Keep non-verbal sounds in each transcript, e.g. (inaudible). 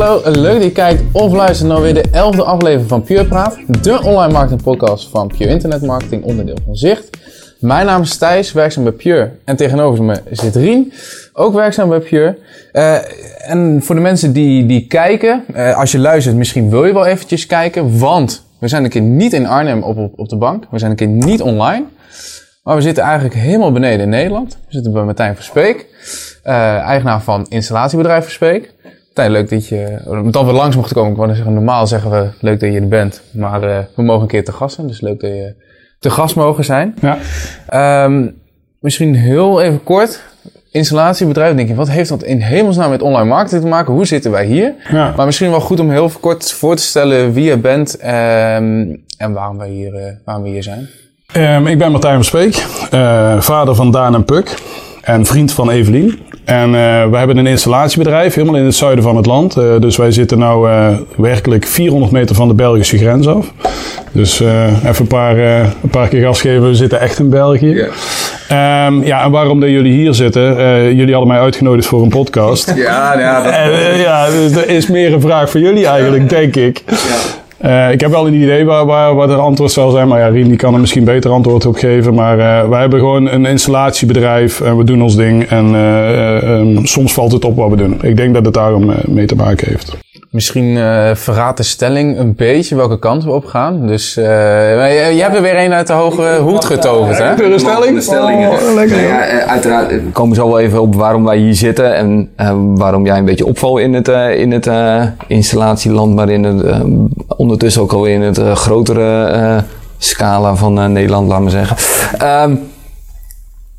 hallo, leuk dat je kijkt of luistert naar weer de elfde aflevering van Pure Praat, de online marketing podcast van Pure Internet Marketing, onderdeel van Zicht. Mijn naam is Thijs, werkzaam bij Pure en tegenover me zit Rien, ook werkzaam bij Pure. Uh, en voor de mensen die, die kijken, uh, als je luistert, misschien wil je wel eventjes kijken, want we zijn een keer niet in Arnhem op, op, de bank, we zijn een keer niet online. Maar we zitten eigenlijk helemaal beneden in Nederland. We zitten bij Martijn Verspeek, uh, eigenaar van installatiebedrijf Verspeek. Leuk dat je dat we langs mochten komen. Ik wou zeggen, normaal zeggen we leuk dat je er bent. Maar uh, we mogen een keer te gast zijn, dus leuk dat je te gast mogen zijn. Ja. Um, misschien heel even kort. Installatiebedrijf, denk je, wat heeft dat in hemelsnaam met online marketing te maken? Hoe zitten wij hier? Ja. Maar misschien wel goed om heel kort voor te stellen wie je bent um, en waarom wij hier, uh, waarom we hier zijn. Um, ik ben Martijn Verspeek, uh, vader van Daan en Puk en vriend van Evelien. En uh, we hebben een installatiebedrijf helemaal in het zuiden van het land. Uh, dus wij zitten nu uh, werkelijk 400 meter van de Belgische grens af. Dus even een paar, een paar keer gas geven, we zitten echt in België. Yeah. Um, ja, en waarom dat jullie hier zitten? jullie hadden mij uitgenodigd voor een podcast. Ja, ja. Dat... ja, dus er is meer een vraag voor jullie eigenlijk, denk ik. Ja. Uh, ik heb wel een idee waar, waar, het antwoord zal zijn. Maar ja, Rien kan er misschien beter antwoord op geven. Maar uh, wij hebben gewoon een installatiebedrijf en we doen ons ding. En uh, um, soms valt het op wat we doen. Ik denk dat het daarom mee te maken heeft. Misschien verraadt de stelling een beetje welke kant we op gaan. Dus je, je hebt er weer een uit de hoge hoed getoverd, hè? De stelling? De stellingen. Oh, lekker. ja, uiteraard we komen zo wel even op waarom wij hier zitten. En waarom jij een beetje opvalt in het, in het installatieland. Maar in het ondertussen ook al in het uh, grotere uh, scala van uh, Nederland, laat maar zeggen. Um,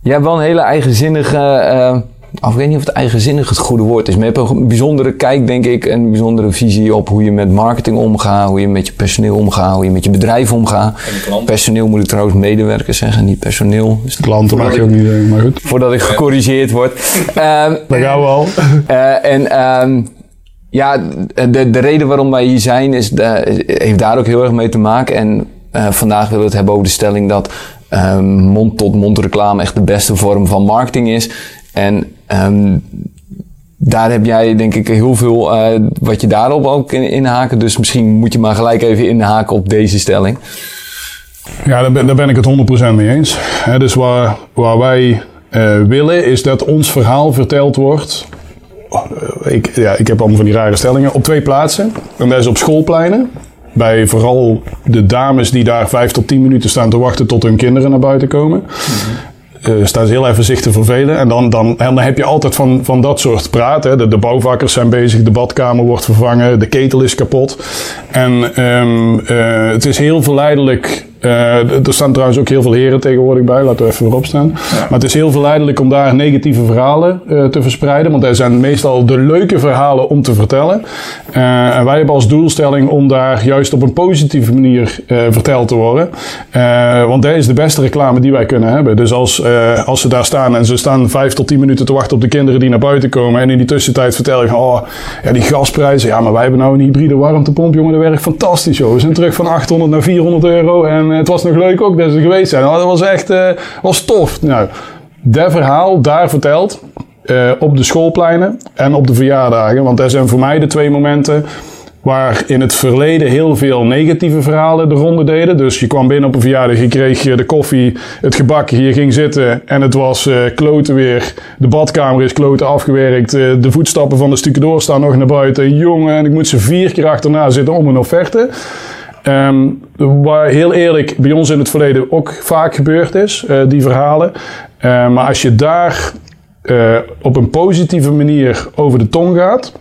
je hebt wel een hele eigenzinnige, ik weet niet of het eigenzinnig het goede woord is, maar je hebt een bijzondere kijk, denk ik, en een bijzondere visie op hoe je met marketing omgaat, hoe je met je personeel omgaat, hoe je met je bedrijf omgaat. Personeel moet ik trouwens medewerkers zeggen, niet personeel. Dus Klanten mag je ook niet zeggen, maar goed. Voordat ik gecorrigeerd word. Um, Daar gaan we al. en um, ja, de, de reden waarom wij hier zijn is de, heeft daar ook heel erg mee te maken. En uh, vandaag willen we het hebben over de stelling dat um, mond-tot-mond reclame echt de beste vorm van marketing is. En um, daar heb jij denk ik heel veel uh, wat je daarop ook in, inhaken. Dus misschien moet je maar gelijk even inhaken op deze stelling. Ja, daar ben, daar ben ik het 100% mee eens. He, dus waar, waar wij uh, willen is dat ons verhaal verteld wordt ik, ja, ik heb allemaal van die rare stellingen. Op twee plaatsen. En dat is op schoolpleinen. Bij vooral de dames die daar vijf tot tien minuten staan te wachten tot hun kinderen naar buiten komen. Uh, staan ze heel even zich te vervelen. En dan, dan, en dan heb je altijd van, van dat soort praten. De, de bouwvakkers zijn bezig, de badkamer wordt vervangen, de ketel is kapot. En um, het is heel verleidelijk uh, er staan trouwens ook heel veel heren tegenwoordig bij, laten we even erop staan. Ja. Maar het is heel verleidelijk om daar negatieve verhalen uh, te verspreiden, want er zijn meestal de leuke verhalen om te vertellen. Uh, en wij hebben als doelstelling om daar juist op een positieve manier verteld te worden. want dat is de beste reclame die wij kunnen hebben. Dus als, als ze daar staan en ze staan vijf tot tien minuten te wachten op de kinderen die naar buiten komen en in die tussentijd vertellen van, oh, ja, die gasprijzen, ja, maar wij hebben nou een hybride warmtepomp, jongen, dat werkt fantastisch, joh. We zijn terug van 800 naar 400 euro en het was nog leuk ook dat ze geweest zijn. Dat was echt uh, was tof. Nou, dat verhaal daar verteld uh, op de schoolpleinen en op de verjaardagen. Want dat zijn voor mij de twee momenten waar in het verleden heel veel negatieve verhalen de ronde deden. Dus je kwam binnen op een verjaardag, je kreeg de koffie, het gebak, je ging zitten en het was uh, kloten weer. De badkamer is kloten afgewerkt, de voetstappen van de stucadoor staan nog naar buiten. Jongen, en ik moet ze vier keer achterna zitten om een offerte. Um, waar heel eerlijk bij ons in het verleden ook vaak gebeurd is, uh, die verhalen. Uh, maar als je daar uh, op een positieve manier over de tong gaat.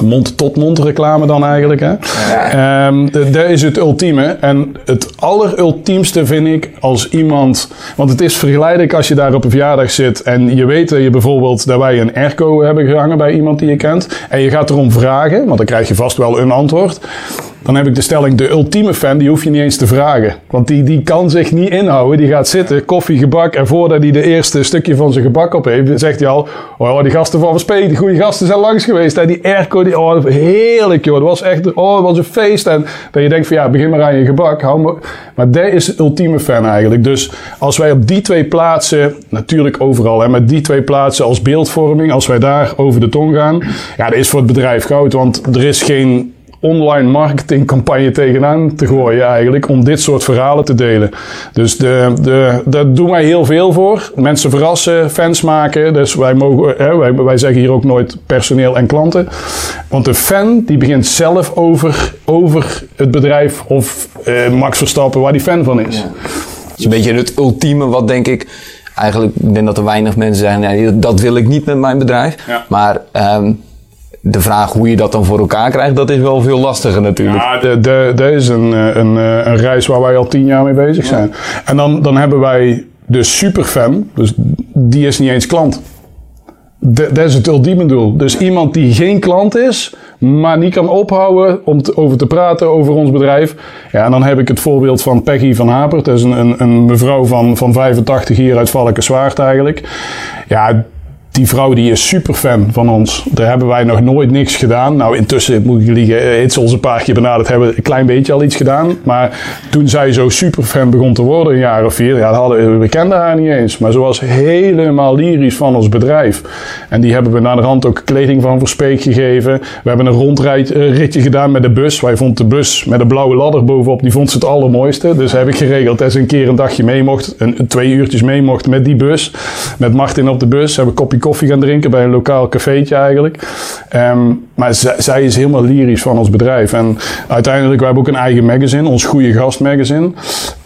Mond-tot-mond -mond reclame dan eigenlijk. Hè? Ja. Um, dat is het ultieme. En het allerultiemste vind ik als iemand. Want het is vergelijkelijk als je daar op een verjaardag zit. En je weet dat je bijvoorbeeld dat wij een airco hebben gehangen bij iemand die je kent. En je gaat erom vragen, want dan krijg je vast wel een antwoord. Dan heb ik de stelling, de ultieme fan, die hoef je niet eens te vragen. Want die, die kan zich niet inhouden. Die gaat zitten, koffie, gebak. En voordat hij de eerste stukje van zijn gebak op heeft, zegt hij al, oh, die gasten van Verspeek, die goede gasten zijn langs geweest. Hè? Die airco, die, oh, heerlijk joh. Het was echt, oh, het was een feest. En dat je denkt van, ja, begin maar aan je gebak. Hou maar. maar dat is de ultieme fan eigenlijk. Dus als wij op die twee plaatsen, natuurlijk overal, hè, met die twee plaatsen als beeldvorming, als wij daar over de tong gaan, ja, dat is voor het bedrijf goud. Want er is geen online marketingcampagne tegenaan te gooien eigenlijk om dit soort verhalen te delen. Dus de, de, daar doen wij heel veel voor. Mensen verrassen, fans maken. Dus wij, mogen, hè, wij, wij zeggen hier ook nooit personeel en klanten. Want de fan die begint zelf over, over het bedrijf of eh, Max Verstappen waar die fan van is. Ja. Dat is een beetje het ultieme wat denk ik eigenlijk, ik denk dat er weinig mensen zijn, dat wil ik niet met mijn bedrijf. Ja. Maar um, de vraag hoe je dat dan voor elkaar krijgt, dat is wel veel lastiger natuurlijk. Ja, de, de, dat is een, een, een reis waar wij al tien jaar mee bezig zijn. En dan, dan hebben wij de superfan, dus die is niet eens klant. Dat is het ultieme doel. Dus iemand die geen klant is, maar niet kan ophouden om te, over te praten over ons bedrijf. Ja, en dan heb ik het voorbeeld van Peggy van Hapert. Dat is een, een, een mevrouw van, van 85 hier uit Valkenswaard eigenlijk. Ja, die vrouw die is super fan van ons. Daar hebben wij nog nooit niks gedaan. Nou, intussen moet ik liegen, iets ons een paar keer benaderd hebben een klein beetje al iets gedaan. Maar toen zij zo super fan begon te worden, een jaar of vier, ja, hadden, we kenden haar niet eens. Maar ze was helemaal lyrisch van ons bedrijf. En die hebben we naar de rand ook kleding van Verspeek gegeven. We hebben een rondritje gedaan met de bus. Wij vonden de bus met een blauwe ladder bovenop, die vond ze het allermooiste. Dus heb ik geregeld dat ze een keer een dagje mee mocht, een, twee uurtjes mee mocht met die bus. Met Martin op de bus, hebben kopje koffie gaan drinken bij een lokaal cafeetje eigenlijk. Um, maar zij is helemaal lyrisch van ons bedrijf. En uiteindelijk, we hebben ook een eigen magazine, ons Goede Gast magazine.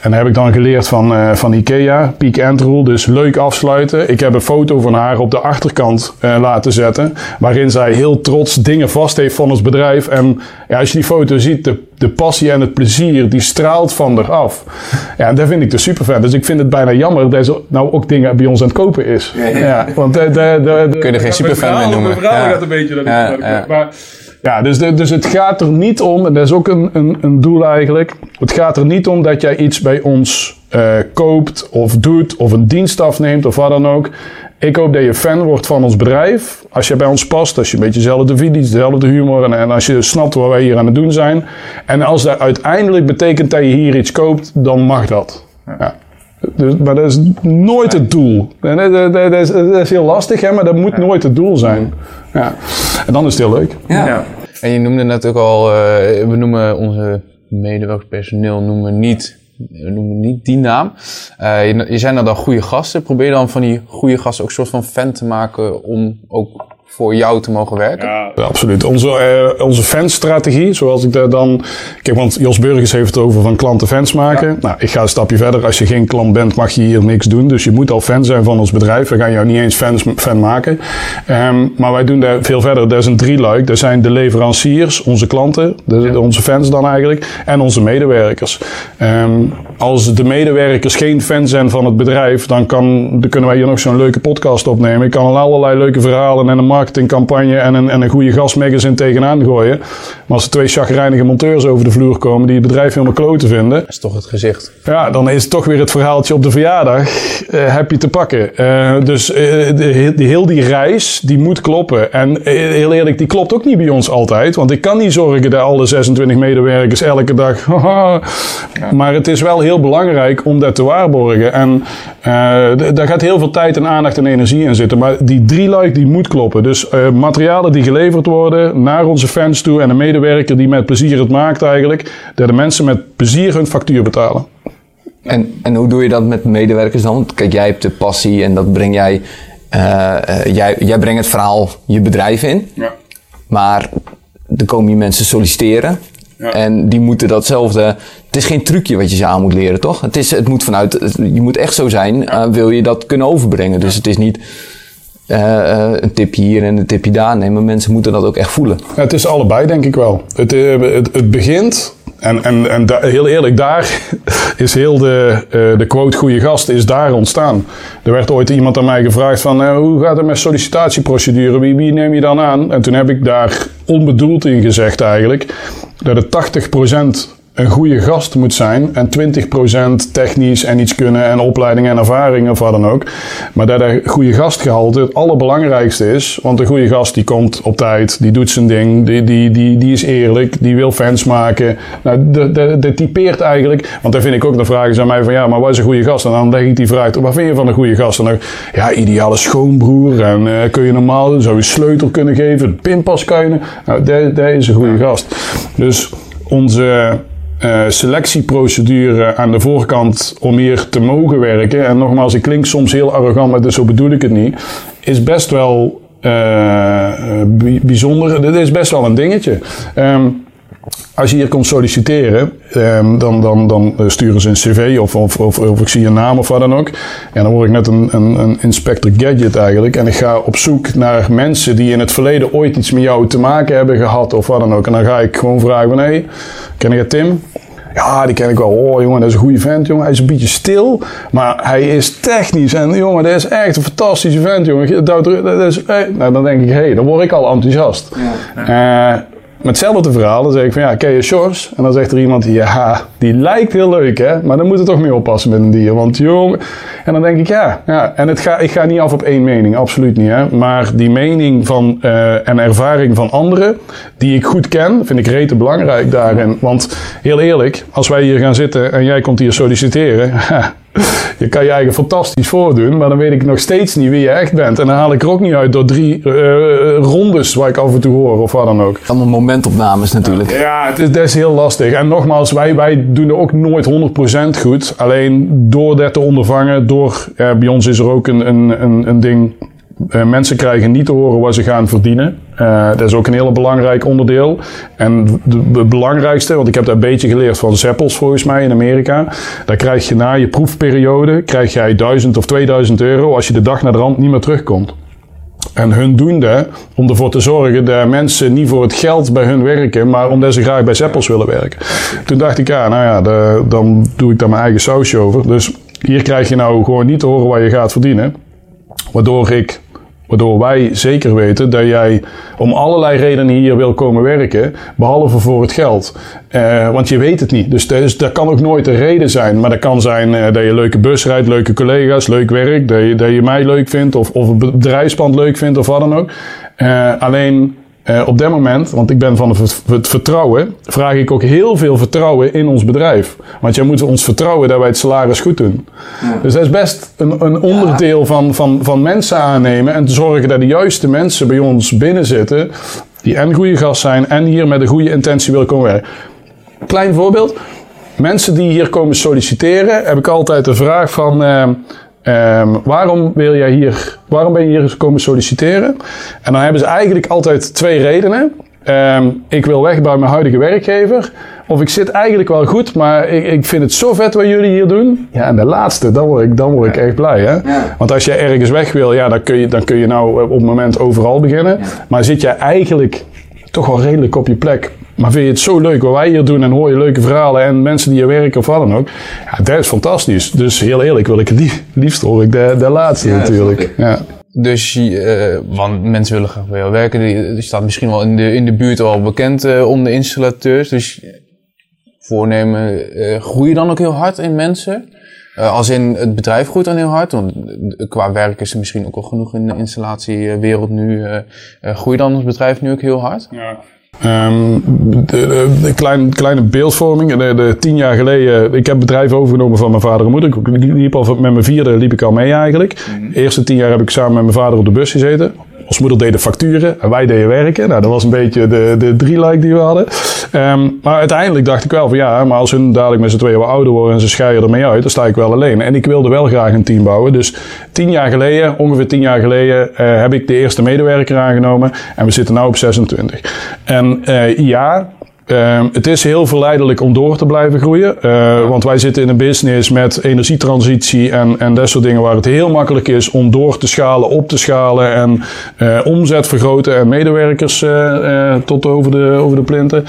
En dat heb ik dan geleerd van, uh, van Ikea, Peak End Rule. Dus leuk afsluiten. Ik heb een foto van haar op de achterkant uh, laten zetten. Waarin zij heel trots dingen vast heeft van ons bedrijf. En ja, als je die foto ziet, de, de passie en het plezier, die straalt van haar af. Ja, en dat vind ik dus super vet. Dus ik vind het bijna jammer dat ze nou ook dingen bij ons aan het kopen is. Ja, ja. ja want de, de, de, de, Kun je er geen superfan mee noemen. Mijn verhaal Ja. gaat een beetje dat ik, ja. Maar, ja, dus, de- dus het gaat er niet om, en dat is ook een, een, een doel eigenlijk. Het gaat er niet om dat jij iets bij ons eh, koopt of doet of een dienst afneemt of wat dan ook. Ik hoop dat je fan wordt van ons bedrijf. Als je bij ons past, als je een beetje dezelfde video's, dezelfde humor en, en als je snapt wat wij hier aan het doen zijn. En als dat uiteindelijk betekent dat je hier iets koopt, dan mag dat. Ja. Dus, maar dat is nooit het doel. En Dat, dat, dat is, dat is heel lastig, hè, maar dat moet nooit het doel zijn. Ja. En dan is het heel leuk. Ja. En je noemde ook al, eh, we noemen onze medewerkers personeel noemen niet, noemen niet die naam. Eh, je, je zijn dan goede gasten. Probeer dan van die goede gasten ook een soort van fan te maken om ook voor jou te mogen werken. Ja, absoluut. Onze, eh, onze fanstrategie, zoals ik daar dan... Kijk, want Jos Burgers heeft het over van klanten fans maken. Nou, ik ga een stapje verder. Als je geen klant bent, mag je hier niks doen. Dus je moet al fan zijn van ons bedrijf. We gaan jou niet eens fans, fan maken. Ehm, maar wij doen daar veel verder. Dat is een drieluik. Dat zijn de leveranciers, onze klanten, de, onze fans dan eigenlijk, en onze medewerkers. Ehm, als de medewerkers geen fan zijn van het bedrijf, dan, kan, dan kunnen wij hier nog zo'n leuke podcast opnemen. Ik kan al allerlei leuke verhalen en een marketingcampagne en een, en een goede gastmagazine tegenaan gooien. Maar als er twee chagrijnige monteurs over de vloer komen die het bedrijf helemaal kloten vinden, Dat is toch het gezicht. ja, dan is het toch weer het verhaaltje op de verjaardag. eh, heb je te pakken. Eh, dus eh, de, de, heel die reis, die moet kloppen. En heel eerlijk, die klopt ook niet bij ons altijd. Want ik kan niet zorgen dat alle 26 medewerkers elke dag... (laughs) Maar het is wel heel belangrijk om dat te waarborgen. En eh, daar gaat heel veel tijd en aandacht en energie in zitten. Maar die drieluik, die moet kloppen. Dus eh, materialen die geleverd worden naar onze fans toe... en een medewerker die met plezier het maakt eigenlijk... dat de mensen met plezier hun factuur betalen. En, en hoe doe je dat met medewerkers dan? Want kijk, jij hebt de passie en dat breng jij, eh, eh, jij, jij brengt het verhaal je bedrijf in. Ja. Maar er komen hier mensen solliciteren. Ja. En die moeten datzelfde. Het is geen trucje wat je ze aan moet leren, toch? Het, is, het moet vanuit. Je moet echt zo zijn, eh, wil je dat kunnen overbrengen. Dus het is niet eh, eh, een tipje hier en een tipje daar. Nee, maar mensen moeten dat ook echt voelen. Ja, Het is allebei, denk ik wel. Het, het, het begint En, en, en heel eerlijk, daar (laughs) is heel de, de quote goede gast is daar ontstaan. Er werd ooit iemand aan mij gevraagd van hoe gaat het met sollicitatieprocedure? Wie, wie neem je dan aan? En toen heb ik daar onbedoeld in gezegd eigenlijk dat het 80% een goede gast moet zijn en 20% technisch en iets kunnen en opleiding en ervaring of wat dan ook. Maar dat een goede gastgehalte het allerbelangrijkste is. Want een goede gast die komt op tijd, die doet zijn ding, die, die, die, die is eerlijk, die wil fans maken. Nou, dat- typeert eigenlijk, want dan vind ik ook, dan vragen ze aan mij van ja, maar wat is een goede gast? En dan leg ik die vraag, wat vind je van een goede gast? En dan ja, ideale schoonbroer en eh, kun je normaal, zou je sleutel kunnen geven, de pinpas kunnen. Nou, dat is een goede gast. Dus onze eh, selectieprocedure aan de voorkant om hier te mogen werken. En nogmaals, ik klink soms heel arrogant, maar dus zo bedoel ik het niet. Is best wel bij- bijzonder. Dit is best wel een dingetje. Ehm, als je hier komt solliciteren, ehm, dan, dan, dan sturen ze een cv of, of, of, of ik zie een naam of wat dan ook. En dan word ik net een, een, een inspector gadget eigenlijk. En ik ga op zoek naar mensen die in het verleden ooit iets met jou te maken hebben gehad of wat dan ook. En dan ga ik gewoon vragen van, hé, hey, ken je Tim? Ja, die ken ik wel. Oh, jongen, dat is een goede vent, jongen. Hij is een beetje stil, maar hij is technisch. En jongen, dat is echt een fantastische vent, jongen. Dat, dat is, eh, nou, dan denk ik, hé, hey, dan word ik al enthousiast. Eh, met hetzelfde verhaal, dan zeg ik van ja, ken je Shores? En dan zegt er iemand, ja, die lijkt heel leuk hè, maar dan moet je toch mee oppassen met een dier. Want jong, en dan denk ik ja, ja. en het ga, ik ga niet af op één mening, absoluut niet hè. Maar die mening van, eh, en ervaring van anderen, die ik goed ken, vind ik rete belangrijk daarin. Want heel eerlijk, als wij hier gaan zitten en jij komt hier solliciteren, (laughs) (laughs) je kan je eigen fantastisch voordoen, maar dan weet ik nog steeds niet wie je echt bent. En dan haal ik er ook niet uit door drie eh, rondes waar ik af en toe hoor of wat dan ook. Allemaal momentopnames natuurlijk. Ja, het is, dat is heel lastig. En nogmaals, wij, wij doen er ook nooit 100% goed. Alleen door dat te ondervangen, door, bij ons is er ook een, een, een, een ding. Eh, mensen krijgen niet te horen wat ze gaan verdienen. Eh, dat is ook een heel belangrijk onderdeel. En de belangrijkste, want ik heb dat een beetje geleerd van Zeppels volgens mij in Amerika. Daar krijg je na je proefperiode, krijg jij 1000 of 2000 euro als je de dag naar de rand niet meer terugkomt. En hun doen dat om ervoor te zorgen dat mensen niet voor het geld bij hun werken, maar omdat ze graag bij Zeppels willen werken. Toen dacht ik, ja, nou ja, dan doe ik daar mijn eigen sausje over. Dus hier krijg je nou gewoon niet te horen wat je gaat verdienen. Waardoor ik, waardoor wij zeker weten dat jij om allerlei redenen hier wil komen werken, behalve voor het geld. Eh, want je weet het niet. Dus dat, kan ook nooit een reden zijn. Maar dat kan zijn eh, dat je leuke bus rijdt, leuke collega's, leuk werk, dat je, dat je mij leuk vindt of, of het bedrijfspand leuk vindt of wat dan ook. Eh, alleen eh, op dat moment, want ik ben van het vert- het vertrouwen, vraag ik ook heel veel vertrouwen in ons bedrijf. Want jij moet ons vertrouwen dat wij het salaris goed doen. Dus dat is best een, een onderdeel van, van, van mensen aannemen en te zorgen dat de juiste mensen bij ons binnen zitten, die en goede gast zijn en hier met een goede intentie willen komen werken. Klein voorbeeld. Mensen die hier komen solliciteren, heb ik altijd de vraag van... ehm, ehm, waarom, wil jij hier, waarom ben je hier komen solliciteren? En dan hebben ze eigenlijk altijd twee redenen. Ehm, ik wil weg bij mijn huidige werkgever. Of ik zit eigenlijk wel goed, maar ik, ik vind het zo vet wat jullie hier doen. Ja, en de laatste, dan word ik, dan word ik echt blij. Hè? Want als jij ergens weg wil, ja, dan, kun je, dan kun je nou op het moment overal beginnen. Maar zit jij eigenlijk toch wel redelijk op je plek. Maar vind je het zo leuk wat wij hier doen en hoor je leuke verhalen en mensen die hier werken of wat dan ook. Ja, dat is fantastisch. Dus heel eerlijk wil ik het lief- liefst hoor ik de, de laatste natuurlijk. Ja. Dus, eh, want mensen willen graag bij jou werken. Die, staat misschien wel in de, in de buurt al bekend eh, onder installateurs. Dus voornemen, eh groei je dan ook heel hard in mensen? Eh, als in het bedrijf groeit dan heel hard. Want qua werk is er misschien ook al genoeg in de installatiewereld nu. eh eh, groei je dan als bedrijf nu ook heel hard? Ehm, de, de, de klein, kleine beeldvorming. De, de, tien jaar geleden, ik heb bedrijf overgenomen van mijn vader en moeder. Ik liep al met mijn vierde liep ik al mee eigenlijk. De eerste tien jaar heb ik samen met mijn vader op de bus gezeten. Ons moeder deed de facturen en wij deden werken. Nou, dat was een beetje de, de drie-like die we hadden. Ehm, maar uiteindelijk dacht ik wel van ja, maar als hun dadelijk met z'n tweeën wat ouder worden en ze scheiden ermee uit, dan sta ik wel alleen. En ik wilde wel graag een team bouwen. Dus tien jaar geleden, ongeveer tien jaar geleden, eh, heb ik de eerste medewerker aangenomen. En we zitten nu op 26. En eh, ja, Ehm, het is heel verleidelijk om door te blijven groeien. Eh, want wij zitten in een business met energietransitie en, en dat soort dingen waar het heel makkelijk is om door te schalen, op te schalen en eh, omzet vergroten en medewerkers eh, tot over de, over de plinten.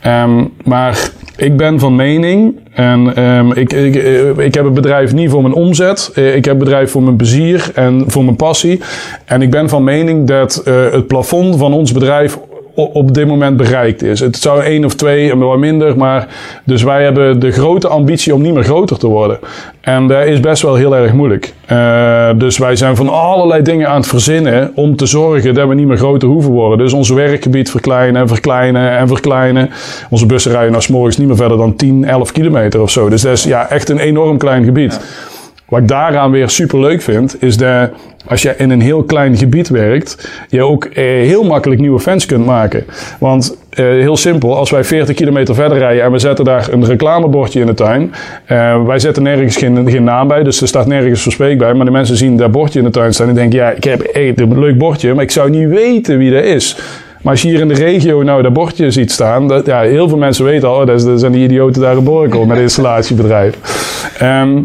Ehm, maar ik ben van mening, en ehm, ik, ik, ik heb het bedrijf niet voor mijn omzet. Ik heb het bedrijf voor mijn plezier en voor mijn passie. En ik ben van mening dat het plafond van ons bedrijf op dit moment bereikt is. Het zou één of twee en wat minder, maar dus wij hebben de grote ambitie om niet meer groter te worden. En dat is best wel heel erg moeilijk. Eh, dus wij zijn van allerlei dingen aan het verzinnen om te zorgen dat we niet meer groter hoeven worden. Dus ons werkgebied verkleinen en verkleinen en verkleinen. Onze bussen rijden nou 's morgens niet meer verder dan 10, 11 kilometer of zo. Dus dat is ja, echt een enorm klein gebied. Wat ik daaraan weer super leuk vind, is dat als je in een heel klein gebied werkt, je ook eh, heel makkelijk nieuwe fans kunt maken. Want eh, heel simpel, als wij 40 kilometer verder rijden en we zetten daar een reclamebordje in de tuin. eh, wij zetten nergens geen, naam bij, dus er staat nergens verspreek bij. Maar de mensen zien dat bordje in de tuin staan en denken, ja, ik heb een leuk bordje, maar ik zou niet weten wie dat is. Maar als je hier in de regio nou dat bordje ziet staan, ja, heel veel mensen weten al, oh, dat, zijn die idioten daar in Borkel met een installatiebedrijf. Ehm,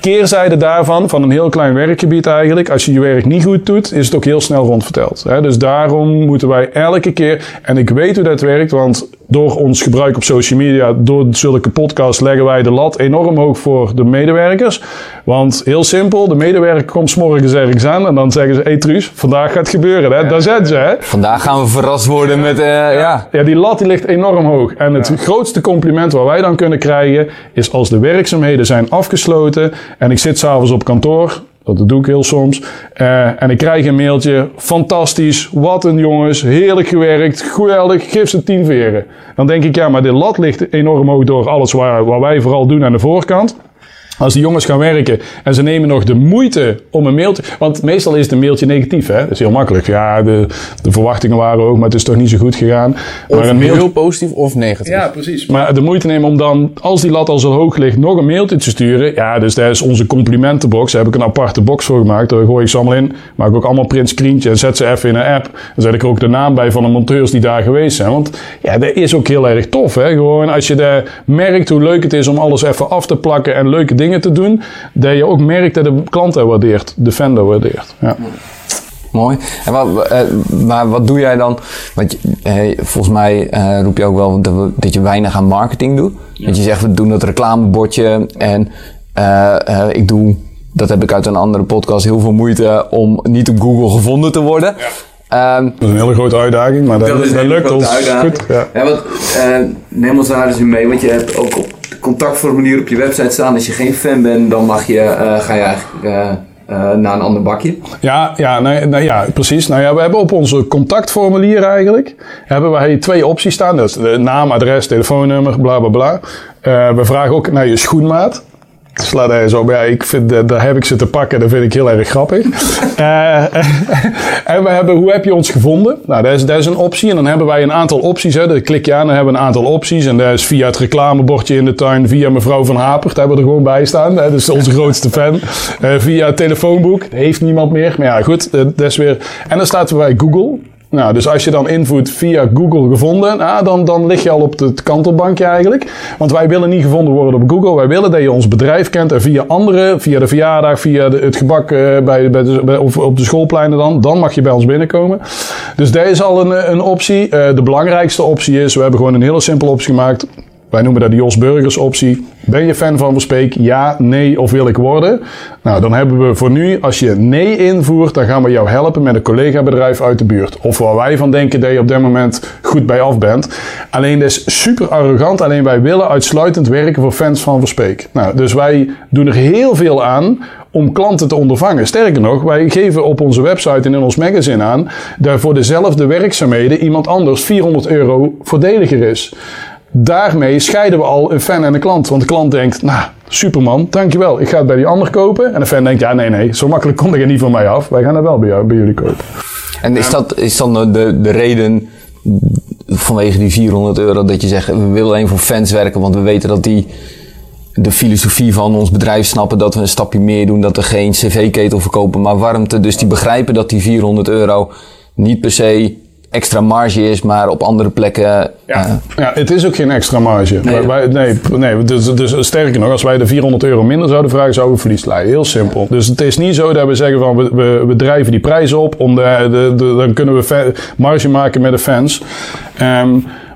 keerzijde daarvan, van een heel klein werkgebied eigenlijk, als je je werk niet goed doet, is het ook heel snel rondverteld. Hè? Dus daarom moeten wij elke keer, en ik weet hoe dat werkt, want door ons gebruik op social media, door zulke podcasts, leggen wij de lat enorm hoog voor de medewerkers. Want heel simpel, de medewerker komt 's morgens ergens aan en dan zeggen ze, hey Truus, vandaag gaat het gebeuren. Hè? Daar zijn ze, hè? Vandaag gaan we verrast worden met, eh, ja. Ja, die lat die ligt enorm hoog. En het grootste compliment wat wij dan kunnen krijgen is als de werkzaamheden zijn afgesloten en ik zit s'avonds op kantoor. Dat doe ik heel soms. eh, en ik krijg een mailtje. Fantastisch. Wat een jongens. Heerlijk gewerkt. Geweldig. Geef ze tien veren. Dan denk ik, ja, maar de lat ligt enorm hoog door alles waar, wat wij vooral doen aan de voorkant. Als die jongens gaan werken en ze nemen nog de moeite om een mailtje... Want meestal is het een mailtje negatief, hè? Dat is heel makkelijk. Ja, de, de verwachtingen waren hoog, maar het is toch niet zo goed gegaan. Of maar een mailtje... heel positief of negatief. Ja, precies. Maar de moeite nemen om dan, als die lat al zo hoog ligt, nog een mailtje te sturen. Ja, dus dat is onze complimentenbox. Daar heb ik een aparte box voor gemaakt. Daar gooi ik ze allemaal in. Maak ik ook allemaal print screentje en zet ze even in een app. Dan zet ik er ook de naam bij van de monteurs die daar geweest zijn. Want ja, dat is ook heel erg tof. Hè? Gewoon als je daar merkt hoe leuk het is om alles even af te plakken en leuke dingen te doen. Dat je ook merkt dat de klant dat waardeert. De fan dat waardeert. Ja. Mooi. En wat, eh, maar wat doe jij dan? Want je- eh, volgens mij eh, roep je ook wel dat, we- dat je weinig aan marketing doet. Dat je zegt, we doen dat reclamebordje en eh, eh, ik doe, dat heb ik uit een andere podcast, heel veel moeite om niet op Google gevonden te worden. Ehm, Dat is een hele grote uitdaging, maar dat, dat, lukt ons goed. Ja. Ja, wat, neem ons daar eens mee, want je hebt ook op contactformulier op je website staan. Als je geen fan bent, dan mag je, eh, ga je eigenlijk eh, naar een ander bakje. Ja, ja, nee, nou ja, precies. Nou ja, we hebben op onze contactformulier eigenlijk hebben wij twee opties staan. Dat is naam, adres, telefoonnummer, bla bla bla. We vragen ook naar je schoenmaat. Sla daar eens op. Ja, ik vind, daar heb ik ze te pakken. Dat vind ik heel erg grappig. (laughs) Eh, (laughs) en we hebben, hoe heb je ons gevonden? Nou, dat is, dat is een optie. En dan hebben wij een aantal opties. Hè. Dan klik je aan, dan hebben we een aantal opties. En dat is via het reclamebordje in de tuin, via mevrouw van Hapert. Daar hebben we er gewoon bij staan. Hè. Dat is onze grootste fan. Eh, via het telefoonboek. Dat heeft niemand meer. Maar ja, goed. eh, dat is weer... En dan staat er bij Google. Nou, dus als je dan invoert via Google gevonden, nou, dan, dan lig je al op het kantelbankje eigenlijk. Want wij willen niet gevonden worden op Google. Wij willen dat je ons bedrijf kent en via anderen, via de verjaardag, via het gebak eh, bij, bij de, bij, of op de schoolpleinen dan, dan mag je bij ons binnenkomen. Dus dat is al een, een optie. Eh, de belangrijkste optie is, we hebben gewoon een hele simpele optie gemaakt. Wij noemen dat de Jos Burgers optie. Ben je fan van Verspeek? Ja, nee of wil ik worden? Nou, dan hebben we voor nu, als je nee invoert, dan gaan we jou helpen met een collega-bedrijf uit de buurt. Of waar wij van denken dat je op dit moment goed bij af bent. Alleen dat is super arrogant. Alleen wij willen uitsluitend werken voor fans van Verspeek. Nou, dus wij doen er heel veel aan om klanten te ondervangen. Sterker nog, wij geven op onze website en in ons magazine aan dat voor dezelfde werkzaamheden iemand anders 400 euro voordeliger is. Daarmee scheiden we al een fan en een klant. Want de klant denkt, nou, superman, dankjewel. Ik ga het bij die ander kopen. En de fan denkt, ja, nee, nee, zo makkelijk komt er niet van mij af. Wij gaan het wel bij, jou, bij jullie kopen. En is dat is dan de, de reden vanwege die 400 euro dat je zegt, we willen alleen voor fans werken, want we weten dat die de filosofie van ons bedrijf snappen dat we een stapje meer doen, dat we geen cv-ketel verkopen, maar warmte. Dus die begrijpen dat die 400 euro niet per se extra marge is, maar op andere plekken. Ja, eh, ja, het is ook geen extra marge. Nee, wij, nee, nee dus, dus sterker nog, als wij de 400 euro minder zouden vragen, zouden we verlies leiden. Heel simpel. Dus het is niet zo dat we zeggen van we, we, we drijven die prijs op, om de, de, de- dan kunnen we marge maken met de fans. Ehm,